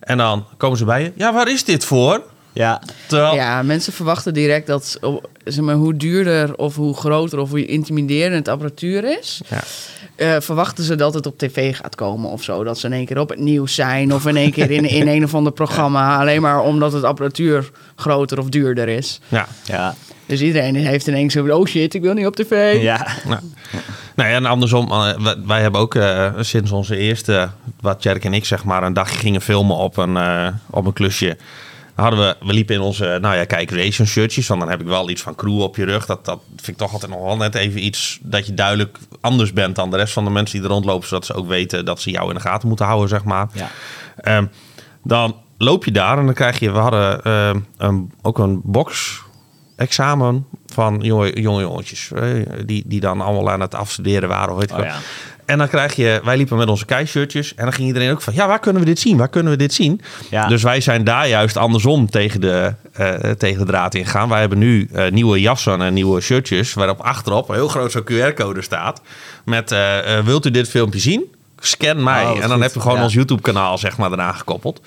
En dan komen ze bij je. Ja, waar is dit voor? Ja, Terwijl, Ja, mensen verwachten direct dat zeg maar, hoe duurder of hoe groter of hoe intimiderend apparatuur is, Ja. eh, verwachten ze dat het op tv gaat komen of zo. Dat ze in één keer op het nieuws zijn of in één keer in, in een of ander programma. Alleen maar omdat het apparatuur groter of duurder is. ja. ja, Dus iedereen heeft ineens zo, oh shit, ik wil niet op tv. ja. Nou ja, en andersom, eh, wij, hebben ook eh, sinds onze eerste, wat Jerk en ik zeg maar, een dagje gingen filmen op een, eh, op een klusje. Hadden we, we liepen in onze, nou ja, kijk, racing shirtjes. Want dan heb ik wel iets van crew op je rug. Dat, dat vind ik toch altijd nog wel net even iets dat je duidelijk anders bent dan de rest van de mensen die er rondlopen. Zodat ze ook weten dat ze jou in de gaten moeten houden, zeg maar. Ja. Ehm, dan loop je daar en dan krijg je, we hadden ehm, een, ook een box examen van jonge, jonge jongetjes. die, die dan allemaal aan het afstuderen waren. Of weet ik Oh, ja. En dan krijg je, wij liepen met onze keishirtjes en dan ging iedereen ook van, ja, waar kunnen we dit zien? Waar kunnen we dit zien? Ja. Dus wij zijn daar juist andersom tegen de, eh, tegen de draad ingegaan. Wij hebben nu eh, nieuwe jassen en nieuwe shirtjes, waarop achterop een heel groot zo'n QR-code staat. Met, eh, wilt u dit filmpje zien? Scan mij. Oh, en dan goed. heb je gewoon Ja. ons YouTube-kanaal zeg maar eraan gekoppeld.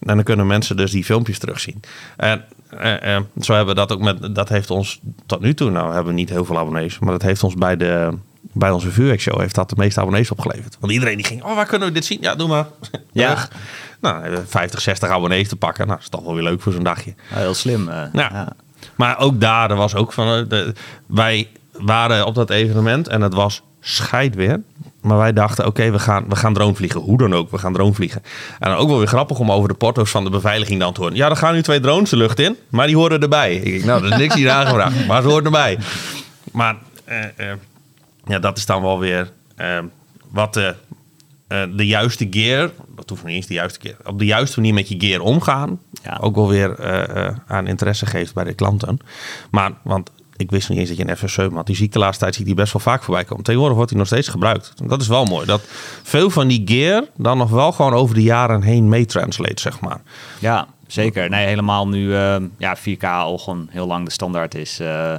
En dan kunnen mensen dus die filmpjes terugzien. En eh, eh, zo hebben we dat ook met, dat heeft ons tot nu toe, nou we hebben niet heel veel abonnees, maar dat heeft ons bij de bij onze vuurwerkshow heeft dat de meeste abonnees opgeleverd. Want iedereen die ging, oh, waar kunnen we dit zien? Ja, doe maar. Ja. Nou, dan hebben we 50, 60 abonnees te pakken. Nou, is toch wel weer leuk voor zo'n dagje. Ja, heel slim. eh, Ja. ja. Maar ook daar, er was ook van. De, wij waren op dat evenement en het was scheidweer. Maar wij dachten, oké, we, gaan, we gaan drone vliegen. Hoe dan ook, we gaan drone vliegen. En dan ook wel weer grappig om over de porto's van de beveiliging dan te horen. Ja, er gaan nu twee drones de lucht in, maar die horen erbij. Ik denk, nou, er is niks hier aangevraagd, maar ze horen erbij. Maar eh, eh, ja, dat is dan wel weer eh, wat de, de juiste gear, dat hoeft niet eens de juiste keer, op de juiste manier met je gear omgaan, Ja. ook wel weer aan interesse geeft bij de klanten. Maar, want ik wist niet eens dat je een FS7 had. Die zie ik de laatste tijd zie ik die best wel vaak voorbij komen. Tegenwoordig wordt die nog steeds gebruikt. Dat is wel mooi. Dat veel van die gear dan nog wel gewoon over de jaren heen meetranslate, zeg maar. Ja, zeker. Nee, helemaal nu eh, ja, 4K al gewoon heel lang de standaard is. eh,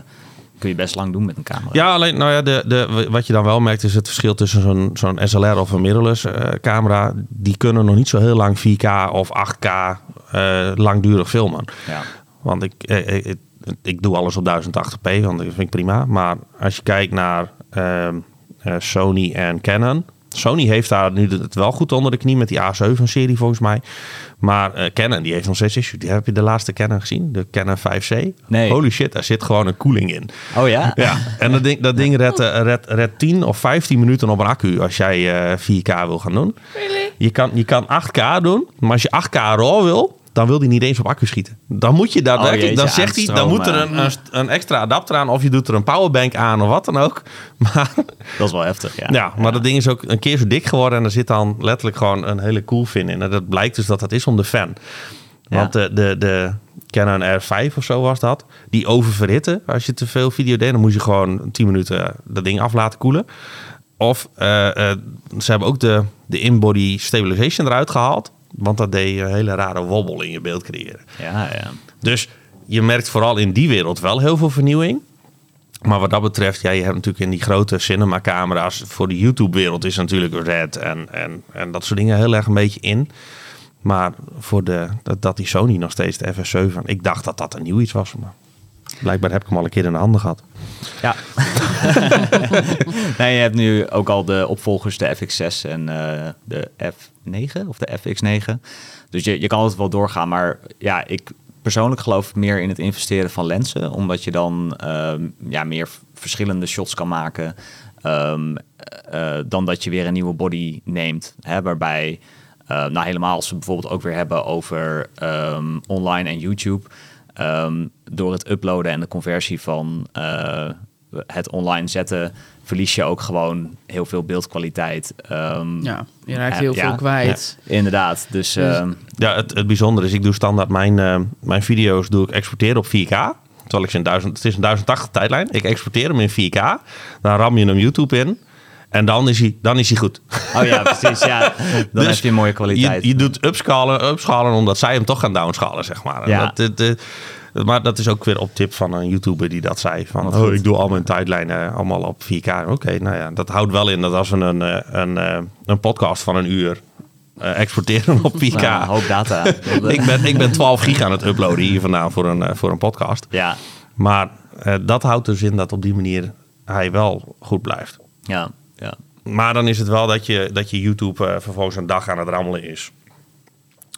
kun je best lang doen met een camera. Ja, alleen nou ja, de, de, wat je dan wel merkt is het verschil tussen zo'n zo'n SLR of een mirrorless eh, camera. Die kunnen nog niet zo heel lang 4K of 8K eh, langdurig filmen. Ja. Want ik, eh, ik, ik doe alles op 1080p, want dat vind ik prima. Maar als je kijkt naar ehm, eh, Sony en Canon. Sony heeft daar nu het wel goed onder de knie met die A7-serie volgens mij. Maar eh, Canon die heeft nog steeds issue. Die heb je de laatste Canon gezien? De Canon 5C? Nee. Holy shit, daar zit gewoon een koeling in. Oh ja? Ja, en dat ding, dat ding redt, eh, redt, redt 10 of 15 minuten op een accu als jij eh 4K wil gaan doen. Je kan, je kan 8K doen, maar als je 8K RAW wil, dan wil die niet eens op accu schieten. Dan moet je daadwerkelijk, Oh, dan zegt hij, dan moet er een, een, extra adapter aan of je doet er een powerbank aan of wat dan ook. Maar Dat is wel heftig, ja. ja, maar dat ding is ook een keer zo dik geworden en er zit dan letterlijk gewoon een hele cool fin in. En dat blijkt dus dat dat is om de fan. Ja. Want de, de, de Canon R5 of zo was dat, die oververhitte. Als je te veel video deed, dan moest je gewoon 10 minuten dat ding af laten koelen. Of eh, eh, ze hebben ook de, de in-body stabilization eruit gehaald. Want dat deed een hele rare wobbel in je beeld creëren. Ja, ja. Dus je merkt vooral in die wereld wel heel veel vernieuwing. Maar wat dat betreft, ja, je hebt natuurlijk in die grote cinema-camera's... voor de YouTube-wereld is natuurlijk Red en, en, en dat soort dingen heel erg een beetje in. Maar voor de, dat, dat die Sony nog steeds de FS7... Ik dacht dat dat een nieuw iets was, maar blijkbaar heb ik hem al een keer in de handen gehad. Ja. nee, je hebt nu ook al de opvolgers, de FX6 en eh, de F9 of de FX9. Dus je, je kan het wel doorgaan. Maar ja, ik persoonlijk geloof meer in het investeren van lenzen. Omdat je dan ehm, ja, meer verschillende shots kan maken. ehm, eh, dan dat je weer een nieuwe body neemt. Hè, waarbij, eh, nou helemaal als we bijvoorbeeld ook weer hebben over ehm, online en YouTube. Ehm, door het uploaden en de conversie van eh, het online zetten, verlies je ook gewoon heel veel beeldkwaliteit. Ehm, Ja, je raakt heel ja, veel kwijt. Inderdaad. Dus Dus- ehm, Ja, het, het bijzondere is, ik doe standaard mijn, eh, mijn video's doe ik exporteren op 4K. Terwijl ik ze in 1000, het is een 1080 tijdlijn. Ik exporteer hem in 4K. Dan ram je hem YouTube in. En dan is hij, dan is hij goed. oh ja, precies. Ja, dan Dus heb je een mooie kwaliteit. Je, je doet upschalen, upschalen omdat zij hem toch gaan downschalen, zeg maar. Ja. Dat, dat, dat- maar dat is ook weer op tip van een YouTuber die dat zei. Van, oh, goed. ik doe al mijn tijdlijnen allemaal op 4K. Oké, nou ja, dat houdt wel in dat als we een, eh, een, eh, een podcast van een uur eh, exporteren op 4K. Nou, hoop data. Dat, ik, ben, ik ben 12 gig aan het uploaden hier vandaan voor een, voor een podcast. Ja, Maar dat houdt dus in dat op die manier hij wel goed blijft. ja, ja. Maar dan is het wel dat je, dat je YouTube eh, vervolgens een dag aan het rammelen is.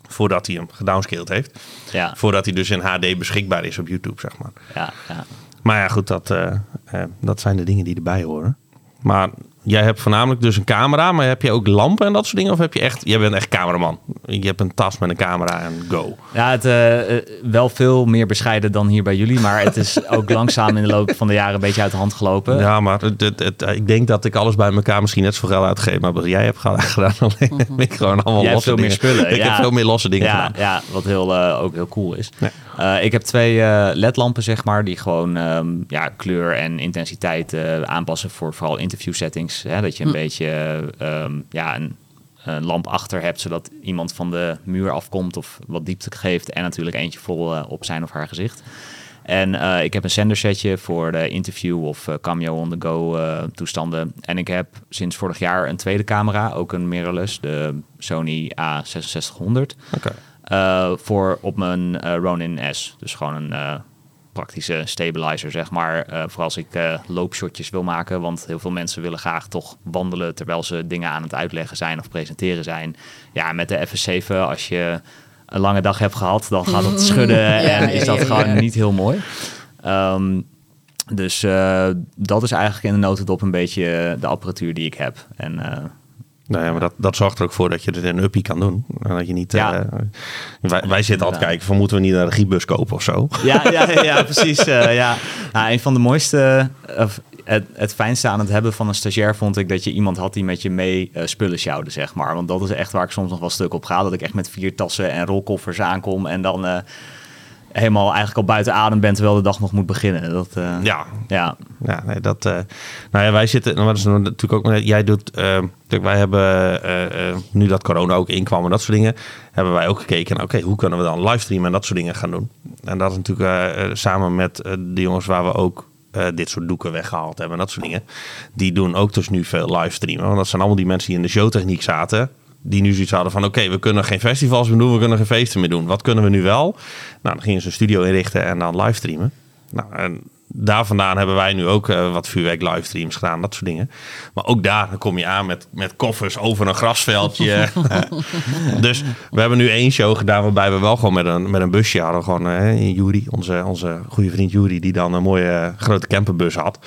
Voordat hij hem gedownscaled heeft. Ja, Voordat hij dus in HD beschikbaar is op YouTube, zeg maar. ja, ja. Maar ja, goed, dat, eh, eh, dat zijn de dingen die erbij horen. Maar jij hebt voornamelijk dus een camera, maar heb je ook lampen en dat soort dingen? Of heb je echt, jij bent echt cameraman? Je hebt een tas met een camera en go. Ja, het eh, eh, wel veel meer bescheiden dan hier bij jullie, maar het is ook langzaam in de loop van de jaren een beetje uit de hand gelopen. Ja, maar het, het, het- ik denk dat ik alles bij elkaar misschien net zoveel geld uitgeef. Maar wat jij hebt gedaan, gedaan alleen heb ik gewoon allemaal Jij hebt losse veel meer spullen. Ik ja. heb veel meer losse dingen ja, gedaan. Ja, wat heel, eh, ook heel cool is. Ja. Eh, ik heb twee eh, ledlampen, zeg maar, die gewoon ehm, ja, kleur en intensiteit eh, aanpassen voor vooral interview settings. Hè, dat je een beetje eh, ehm, ja, een, een lamp achter hebt, zodat iemand van de muur afkomt of wat diepte geeft. En natuurlijk eentje vol op zijn of haar gezicht. En eh, ik heb een sendersetje voor de interview of cameo on the go toestanden. En ik heb sinds vorig jaar een tweede camera, ook een mirrorless, de Sony A6600. Oké. Voor op mijn eh, Ronin S. Dus gewoon een, eh, praktische stabilizer, zeg maar. Eh, vooral als ik uh, loopshotjes wil maken. Want heel veel mensen willen graag toch wandelen terwijl ze dingen aan het uitleggen zijn of presenteren zijn. Ja, met de FS7, als je een lange dag hebt gehad, dan gaat het schudden en is dat gewoon niet heel mooi. Um, dus uh, dat is eigenlijk in de notendop een beetje de apparatuur die ik heb. En nou ja, maar dat, dat zorgt er ook voor dat je er een uppie kan doen. En dat je niet. Ja. Uh, wij, wij zitten altijd kijken van moeten we niet een regiebus kopen of zo. Ja, ja, ja, precies. Uh, ja. Nou, een van de mooiste, uh, het, het fijnste aan het hebben van een stagiair vond ik dat je iemand had die met je mee spullen sjouwde, zeg maar. Want dat is echt waar ik soms nog wel stuk op ga. Dat ik echt met vier tassen en rolkoffers aankom en dan helemaal eigenlijk al buiten adem bent terwijl de dag nog moet beginnen. Dat, uh, ja. ja. Ja, nee, dat. Uh, nou ja, wij zitten. Nou, dat is natuurlijk ook. Jij doet. Uh, wij hebben nu dat corona ook inkwam en dat soort dingen, hebben wij ook gekeken. Oké, hoe kunnen we dan livestreamen en dat soort dingen gaan doen? En dat is natuurlijk samen met de jongens waar we ook dit soort doeken weggehaald hebben en dat soort dingen. Die doen ook dus nu veel livestreamen. Want dat zijn allemaal die mensen die in de showtechniek zaten die nu zoiets hadden van... oké, we kunnen geen festivals meer doen, we kunnen geen feesten meer doen. Wat kunnen we nu wel? Nou, dan gingen ze een studio inrichten en dan livestreamen. Nou, en daar vandaan hebben wij nu ook uh, wat vuurwerk livestreams gedaan, dat soort dingen. Maar ook daar dan kom je aan met, met koffers over een grasveldje. dus we hebben nu één show gedaan waarbij we wel gewoon met een, met een busje hadden. Gewoon uh, Jury, onze, onze goede vriend Jury, die dan een mooie uh, grote camperbus had.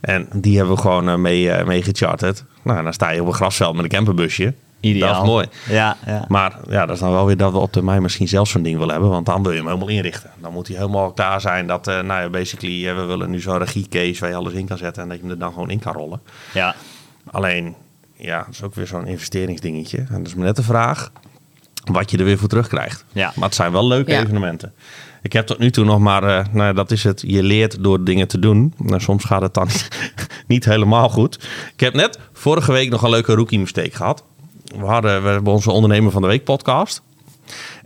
En die hebben we gewoon mee, mee gecharterd. Nou, dan sta je op een grasveld met een camperbusje. Ideaal. Dat is mooi. Ja, ja. Maar ja, dat is dan wel weer dat we op termijn misschien zelf zo'n ding willen hebben. Want dan wil je hem helemaal inrichten. Dan moet hij helemaal klaar zijn dat, uh, nou ja, basically, uh, we willen nu zo'n regiecase waar je alles in kan zetten. En dat je hem er dan gewoon in kan rollen. Ja. Alleen, ja, dat is ook weer zo'n investeringsdingetje. En dat is me net de vraag wat je er weer voor terugkrijgt. Ja. Maar het zijn wel leuke evenementen. Ik heb tot nu toe nog maar, uh, nou dat is het, je leert door dingen te doen. Nou, soms gaat het dan niet helemaal goed. Ik heb net vorige week nog een leuke rookie mistake gehad we hadden we hebben onze ondernemer van de week podcast.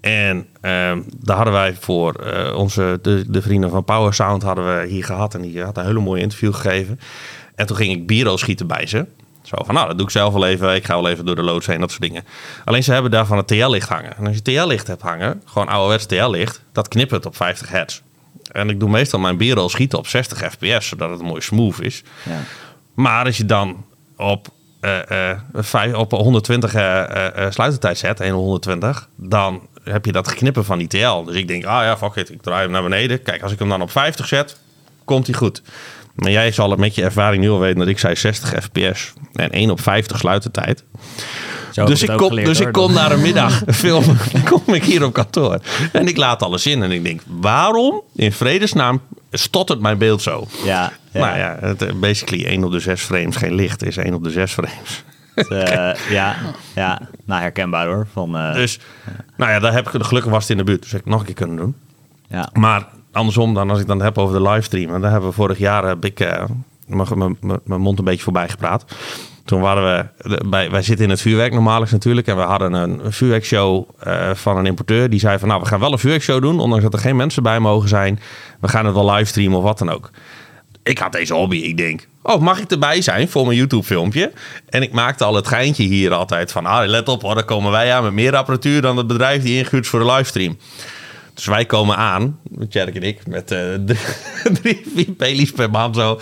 En ehm, daar hadden wij voor uh, onze, de, de vrienden van Power Sound hadden we hier gehad. En die had een hele mooie interview gegeven. En toen ging ik biro schieten bij ze. Zo van, nou, dat doe ik zelf wel even. Ik ga wel even door de loods heen, dat soort dingen. Alleen ze hebben daarvan het TL-licht hangen. En als je TL-licht hebt hangen, gewoon ouderwets TL-licht, dat knippert op 50 hertz. En ik doe meestal mijn biro schieten op 60 fps, zodat het mooi smooth is. Ja. Maar als je dan op uh, op 120 uh, sluitertijd zet, 120, dan heb je dat geknippen van die TL. Dus ik denk, ah ja, fuck it, ik draai hem naar beneden. Kijk, als ik hem dan op 50 zet, komt hij goed. Maar jij zal het met je ervaring nu al weten dat ik zei 60 fps en 1 op 50 sluitertijd. Dus ik, kom, dus ik kom naar een middag filmen, kom ik hier op kantoor. En ik laat alles in en ik denk, waarom in vredesnaam stottert mijn beeld zo? Ja, ja. Nou ja, het, eh, basically 1 op de 6 frames, geen licht, is 1 op de 6 frames. Uh, ja, ja, nou herkenbaar hoor. Van, uh, dus, nou ja, daar heb ik, gelukkig was het in de buurt, dus heb ik nog een keer kunnen doen. Ja. Maar andersom dan, als ik dan heb over de livestream, en daar hebben we vorig jaar, heb ik uh, mijn mond een beetje voorbij gepraat. Toen waren we, bij, wij zitten in het vuurwerk normaal natuurlijk. En we hadden een vuurwerkshow uh, van een importeur. Die zei van nou, we gaan wel een vuurwerkshow doen. Ondanks dat er geen mensen bij mogen zijn. We gaan het wel livestreamen of wat dan ook. Ik had deze hobby. Ik denk, oh, mag ik erbij zijn voor mijn YouTube filmpje? En ik maakte al het geintje hier altijd van, ah, let op hoor, dan komen wij aan met meer apparatuur dan het bedrijf die ingehuurd voor de livestream. Dus wij komen aan, Tjerk en ik, met uh, drie, vier per maand zo.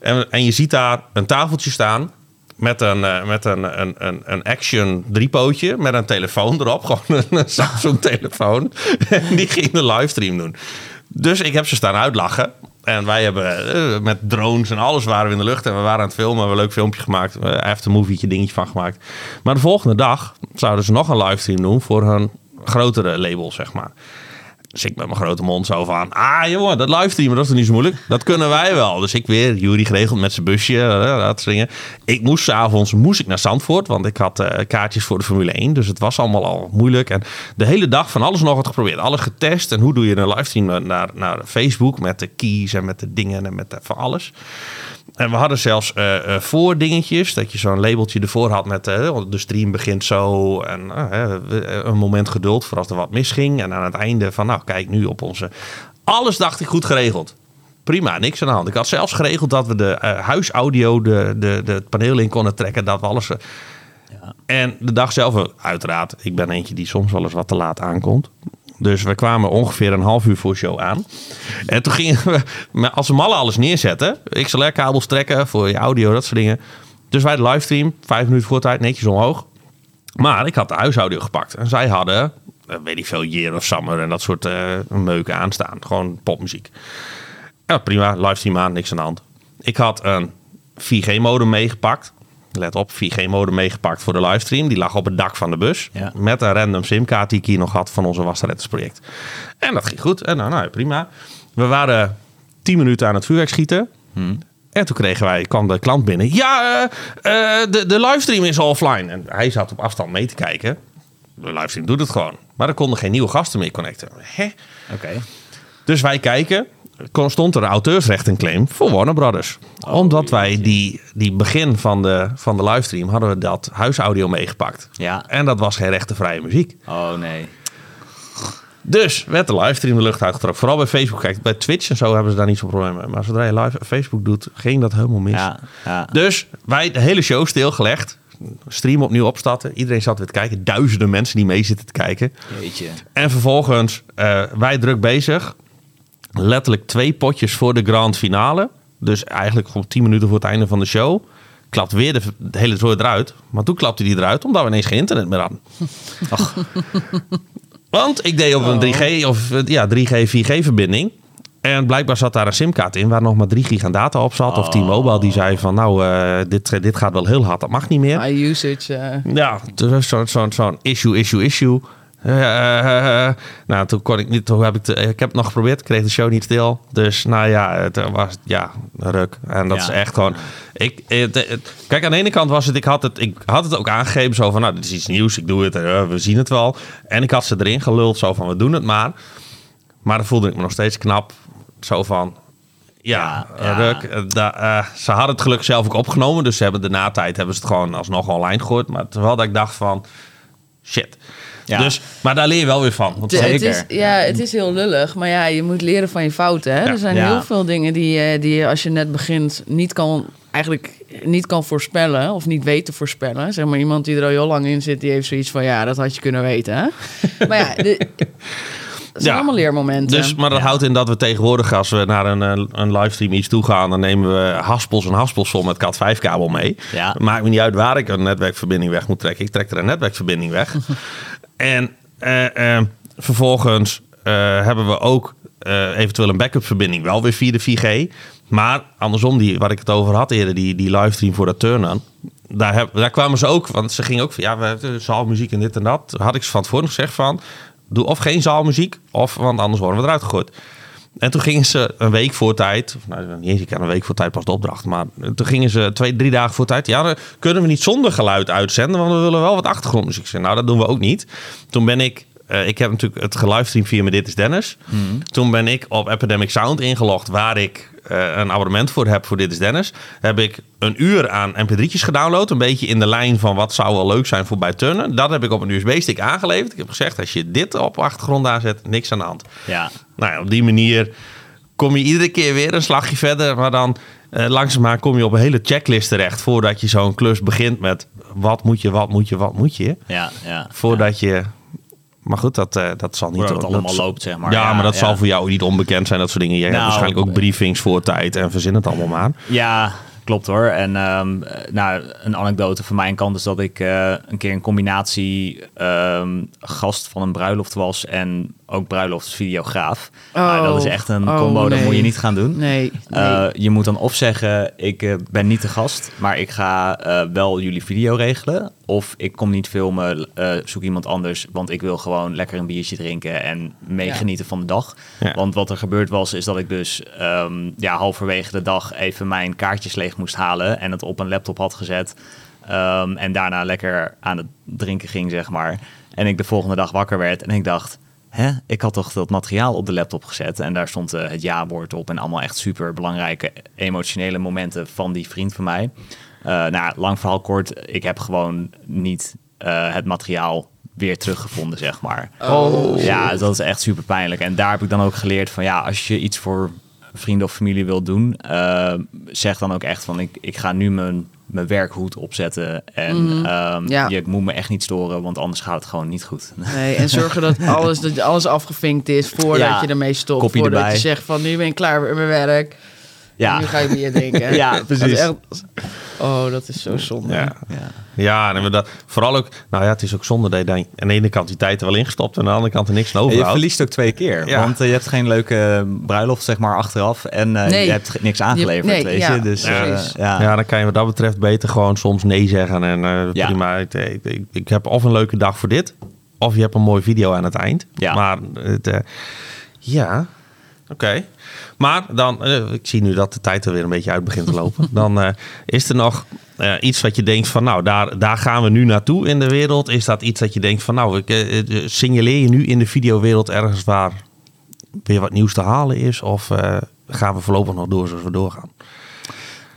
En, en je ziet daar een tafeltje staan met een, uh, met een, een, een, een Action driepootje met een telefoon erop. Gewoon een Samsung telefoon. en die ging de livestream doen. Dus ik heb ze staan uitlachen. En wij hebben uh, met drones en alles waren we in de lucht. En we waren aan het filmen. We hebben een leuk filmpje gemaakt. Aftermovietje dingetje van gemaakt. Maar de volgende dag zouden ze nog een livestream doen voor hun grotere label, zeg maar. Dus ik met mijn grote mond zo van... Ah jongen, dat livestreamen, dat is niet zo moeilijk? Dat kunnen wij wel. Dus ik weer, Jury geregeld met zijn busje. Uh, dat zingen. Ik moest s'avonds moest ik naar Zandvoort. Want ik had uh, kaartjes voor de Formule 1. Dus het was allemaal al moeilijk. En de hele dag van alles nog wat geprobeerd. Alles getest. En hoe doe je een livestream naar, naar Facebook? Met de keys en met de dingen en met de, van alles. En we hadden zelfs uh, uh, voordingetjes. Dat je zo'n labeltje ervoor had met uh, de stream begint zo. En een moment geduld voor als er wat misging. En aan het einde van, nou kijk nu op onze... Alles dacht ik goed geregeld. Prima, niks aan de hand. Ik had zelfs geregeld dat we de huisaudio, de, de, de, het paneel in konden trekken. Dat we alles... Ja. En de dag zelf, uiteraard, ik ben eentje die soms wel eens wat te laat aankomt. Dus we kwamen ongeveer een half uur voor show aan. En toen gingen we als we mallen alles neerzetten. XLR-kabels trekken voor je audio, dat soort dingen. Dus wij de livestream, vijf minuten voor tijd, netjes omhoog. Maar ik had de huisaudio gepakt. En zij hadden, eh, weet ik veel, Year of Summer en dat soort eh meuken aanstaan. Gewoon popmuziek. Ja, prima. Livestream aan, niks aan de hand. Ik had een 4G-modem meegepakt. Let op, 4G-modem meegepakt voor de livestream. Die lag op het dak van de bus. Ja. Met een random simkaart die ik hier nog had van onze Wasseretters-project. En dat ging goed. En nou, nou, prima. We waren 10 minuten aan het vuurwerk schieten. En toen kregen wij, kwam de klant binnen. Ja, eh, eh, de, de livestream is offline. En hij zat op afstand mee te kijken. De livestream doet het gewoon. Maar er konden geen nieuwe gasten meer connecten. Hè? Oké. Dus wij kijken. Stond er een auteursrechtenclaim voor Warner Brothers. Omdat wij die, die begin van de, van de livestream hadden we dat huisaudio meegepakt. Ja. En dat was geen rechtenvrije muziek. Oh nee. Dus werd de livestream de lucht uitgetrokken. Vooral bij Facebook. Kijk, bij Twitch en zo hebben ze daar niet zo'n probleem mee. Maar zodra je live Facebook doet, ging dat helemaal mis. Ja, ja. Dus wij de hele show stilgelegd. Stream opnieuw opstarten. Iedereen zat weer te kijken. Duizenden mensen die mee zitten te kijken. Jeetje. En vervolgens, eh, wij druk bezig. Letterlijk twee potjes voor de grand finale. Dus eigenlijk gewoon tien minuten voor het einde van de show. Klapt weer de, de hele zooi eruit. Maar toen klapte die eruit, omdat we ineens geen internet meer hadden. Ach. Want ik deed op een 3G of eh, ja, 3G, 4G verbinding. En blijkbaar zat daar een simkaart in waar nog maar 3 gig aan data op zat. Of T-Mobile die zei van nou, eh, dit, dit gaat wel heel hard, dat mag niet meer. High usage. eh. Ja, dus zo'n zo, zo'n issue, issue, issue. Eh, nou, toen kon ik niet. Toen heb ik, te- ik heb het nog geprobeerd. Kreeg de show niet stil. Dus nou ja, het was ja een ruk. En dat Ja. is echt gewoon. Ik, het, het- kijk, aan de ene kant was het. Ik had het, ik had het ook aangegeven zo van. Nou, dit is iets nieuws. Ik doe het. we zien het wel. En ik had ze erin geluld zo van. We doen het maar. Maar dan voelde ik me nog steeds knap. Zo van. Ja, ruk. Da- ze hadden het gelukkig zelf ook opgenomen. Dus ze hebben de na-tijd hebben ze het gewoon alsnog online gegooid. Maar terwijl dat ik dacht van... Shit. Ja. Dus, maar daar leer je wel weer van. Want zo- het Zeker. is, ja, het is heel lullig. Maar ja, je moet leren van je fouten. Hè? Ja. Er zijn Ja. heel veel dingen die, eh, die je als je net begint niet kan, eigenlijk niet kan voorspellen. Of niet weet te voorspellen. Zeg maar iemand die er al heel lang in zit, die heeft zoiets van... Ja, dat had je kunnen weten. Hè? maar ja, de, dat zijn Ja. allemaal leermomenten. Dus, maar dat Ja. houdt in dat we tegenwoordig, als we naar een, eh, een livestream iets toe gaan, dan nemen we haspels en haspels vol met Cat 5 kabel mee. Ja. Maakt me niet uit waar ik een netwerkverbinding weg moet trekken. Ik trek er een netwerkverbinding weg. en eh, eh, vervolgens eh, hebben we ook eventueel een backup verbinding, wel weer via de 4G. Maar andersom, die, waar ik het over had eerder, die, die livestream voor dat turn-on. Daar, daar kwamen ze ook, want ze gingen ook van ja, we hebben zaalmuziek en dit en dat. Had ik ze van tevoren gezegd van, doe of geen zaalmuziek, of, want anders worden we eruit gegooid. En toen gingen ze een week voor tijd, nou, niet eens ik een week voor tijd pas de opdracht, maar toen gingen ze twee, drie dagen voor tijd. Ja, dan kunnen we niet zonder geluid uitzenden, want we willen wel wat achtergrondmuziek zijn. Nou, dat doen we ook niet. Toen ben ik, eh, ik heb natuurlijk het gelivestream via mijn Dit is Dennis. Toen ben ik op Epidemic Sound ingelogd, waar ik eh, een abonnement voor heb voor Dit is Dennis. Heb ik een uur aan mp3'tjes gedownload, een beetje in de lijn van wat zou wel leuk zijn voor bij turnen. Dat heb ik op een USB-stick aangeleverd. Ik heb gezegd, als je dit op achtergrond aanzet, niks aan de hand. Ja. Nou ja, op die manier kom je iedere keer weer een slagje verder. Maar dan eh, langzaamaan kom je op een hele checklist terecht. Voordat je zo'n klus begint met wat moet je, wat moet je, wat moet je. Ja, ja. Voordat je... Maar goed, dat, eh, dat zal niet... Dat allemaal loopt, zeg maar. Ja, Ja, maar dat ja. zal voor jou niet onbekend zijn, dat soort dingen. Jij hebt Nou, waarschijnlijk ook briefings voor tijd en verzin het allemaal maar. Ja, klopt hoor. En ehm, eh, nou, een anekdote van mijn kant is dat ik eh, een keer een combinatie ehm, gast van een bruiloft was en ook bruiloftsvideograaf. nou, dat is echt een Oh, combo, dat moet je niet gaan doen. Nee, nee. Eh, je moet dan of zeggen, ik eh, ben niet de gast, maar ik ga eh, wel jullie video regelen. Of ik kom niet filmen, eh, zoek iemand anders, want ik wil gewoon lekker een biertje drinken en meegenieten van de dag. Ja. Want wat er gebeurd was, is dat ik dus ehm, ja, halverwege de dag even mijn kaartjes leeg moest halen en het op een laptop had gezet. Ehm, en daarna lekker aan het drinken ging, zeg maar. En ik de volgende dag wakker werd en ik dacht... Hè? Ik had toch dat materiaal op de laptop gezet en daar stond eh, het ja-woord op en allemaal echt super belangrijke emotionele momenten van die vriend van mij. Eh, nou, lang verhaal kort, ik heb gewoon niet eh, het materiaal weer teruggevonden, zeg maar. Oh. Ja, dat is echt super pijnlijk. En daar heb ik dan ook geleerd van ja, als je iets voor vrienden of familie wilt doen, eh, zeg dan ook echt van ik, ik ga nu mijn mijn werkhoed opzetten. En Mhm. ehm, Ja. je moet me echt niet storen, want anders gaat het gewoon niet goed. Nee, en zorgen dat alles, dat alles afgevinkt is voordat Ja, je ermee stopt. voordat erbij. je zegt van nu ben ik klaar met mijn werk. Ja, Nu ga je weer denken. Ja, Dat is precies. echt- oh, dat is zo zonde. Ja. ja. Ja, en we dat, vooral ook, nou ja, het is ook zonde dat je dan aan de ene kant die tijd er wel ingestapt en aan de andere kant er niks En je verliest ook twee keer. Ja. Want eh, je hebt geen leuke bruiloft, zeg maar, achteraf. En eh, Nee. je hebt niks aangeleverd, nee, weet ja, je. Dus eh, ja. Ja, dan kan je wat dat betreft beter gewoon soms nee zeggen. En eh, Ja. prima, ik, ik, ik, ik heb of een leuke dag voor dit, of je hebt een mooie video aan het eind. Ja. Maar het, eh, ja, oké. Maar dan, eh, ik zie nu dat de tijd er weer een beetje uit begint te lopen. dan eh, is er nog eh, iets wat je denkt van, nou, daar, daar gaan we nu naartoe in de wereld. Is dat iets dat je denkt van, nou, ik, signaleer je nu in de videowereld ergens waar weer wat nieuws te halen is? Of eh, gaan we voorlopig nog door zoals we doorgaan?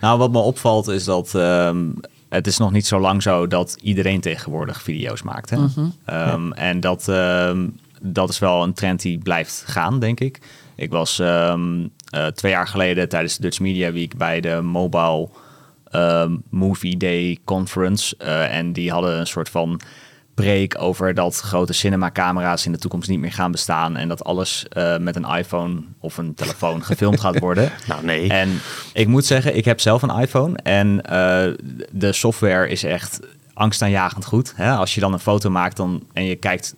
Nou, wat me opvalt is dat ehm, het is nog niet zo lang zo dat iedereen tegenwoordig video's maakt. Hè? Ehm, En dat, ehm, dat is wel een trend die blijft gaan, denk ik. Ik was ehm, eh, twee jaar geleden tijdens de Dutch Media Week bij de Mobile ehm, Movie Day Conference. eh, en die hadden een soort van preek over dat grote cinemacamera's in de toekomst niet meer gaan bestaan. En dat alles eh, met een iPhone of een telefoon gefilmd gaat worden. Nou, nee. En ik moet zeggen, ik heb zelf een iPhone en de software is echt angstaanjagend goed. Hè? Als je dan een foto maakt dan, en je kijkt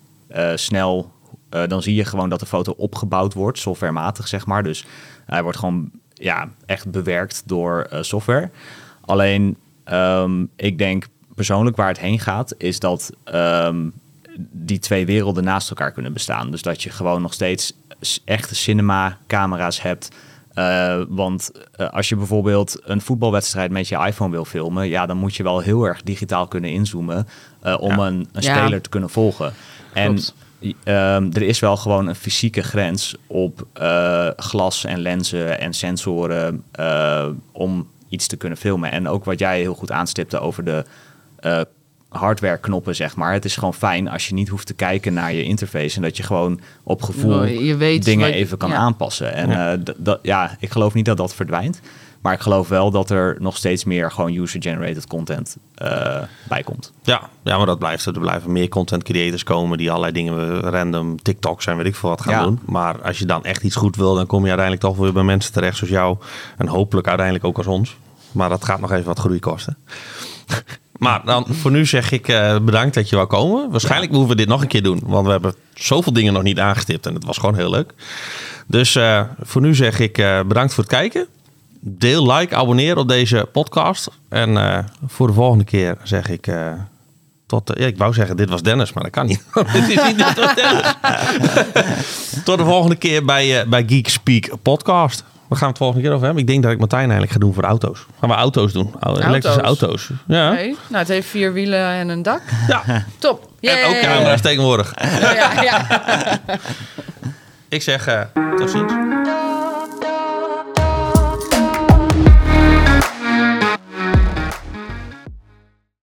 snel, eh, dan zie je gewoon dat de foto opgebouwd wordt, softwarematig zeg maar. Dus hij wordt gewoon ja, echt bewerkt door eh, software. Alleen, ehm, ik denk persoonlijk waar het heen gaat, is dat ehm, die twee werelden naast elkaar kunnen bestaan. Dus dat je gewoon nog steeds echte cinema-camera's hebt. Eh, want als je bijvoorbeeld een voetbalwedstrijd met je iPhone wil filmen, ja, dan moet je wel heel erg digitaal kunnen inzoomen om Ja. een, een Ja. speler te kunnen volgen. En Ehm, er is wel gewoon een fysieke grens op eh, glas en lenzen en sensoren eh, om iets te kunnen filmen. En ook wat jij heel goed aanstipte over de eh hardware knoppen, zeg maar. Het is gewoon fijn als je niet hoeft te kijken naar je interface en dat je gewoon op gevoel Je weet dingen even kan ja. aanpassen. En ja, ik geloof niet dat dat verdwijnt. Maar ik geloof wel dat er nog steeds meer gewoon user-generated content eh, bij komt. Ja, ja, maar dat blijft. Er blijven meer content creators komen die allerlei dingen eh, random TikToks en weet ik veel wat gaan Ja. doen. Maar als je dan echt iets goed wil, dan kom je uiteindelijk toch weer bij mensen terecht zoals jou. En hopelijk uiteindelijk ook als ons. Maar dat gaat nog even wat groei kosten. maar dan voor nu zeg ik eh, bedankt dat je wou komen. Waarschijnlijk moeten we dit nog een keer doen. Want we hebben zoveel dingen nog niet aangestipt. En het was gewoon heel leuk. Dus voor nu zeg ik bedankt voor het kijken. Deel, like, abonneer op deze podcast. En eh, voor de volgende keer zeg ik... eh, tot, ja, ik wou zeggen, dit was Dennis, maar dat kan niet. dit is niet dit was Dennis. tot de volgende keer bij, eh, bij Geek Speak podcast. Waar gaan we het volgende keer over hebben? Ik denk dat ik Martijn eigenlijk ga doen voor auto's. Gaan we auto's doen? Elektrische auto's. Ja. Nee. Nou, het heeft vier wielen en een dak. ja. Top. En ook camera's tegenwoordig. Ja, ja. Ik zeg, eh, tot ziens.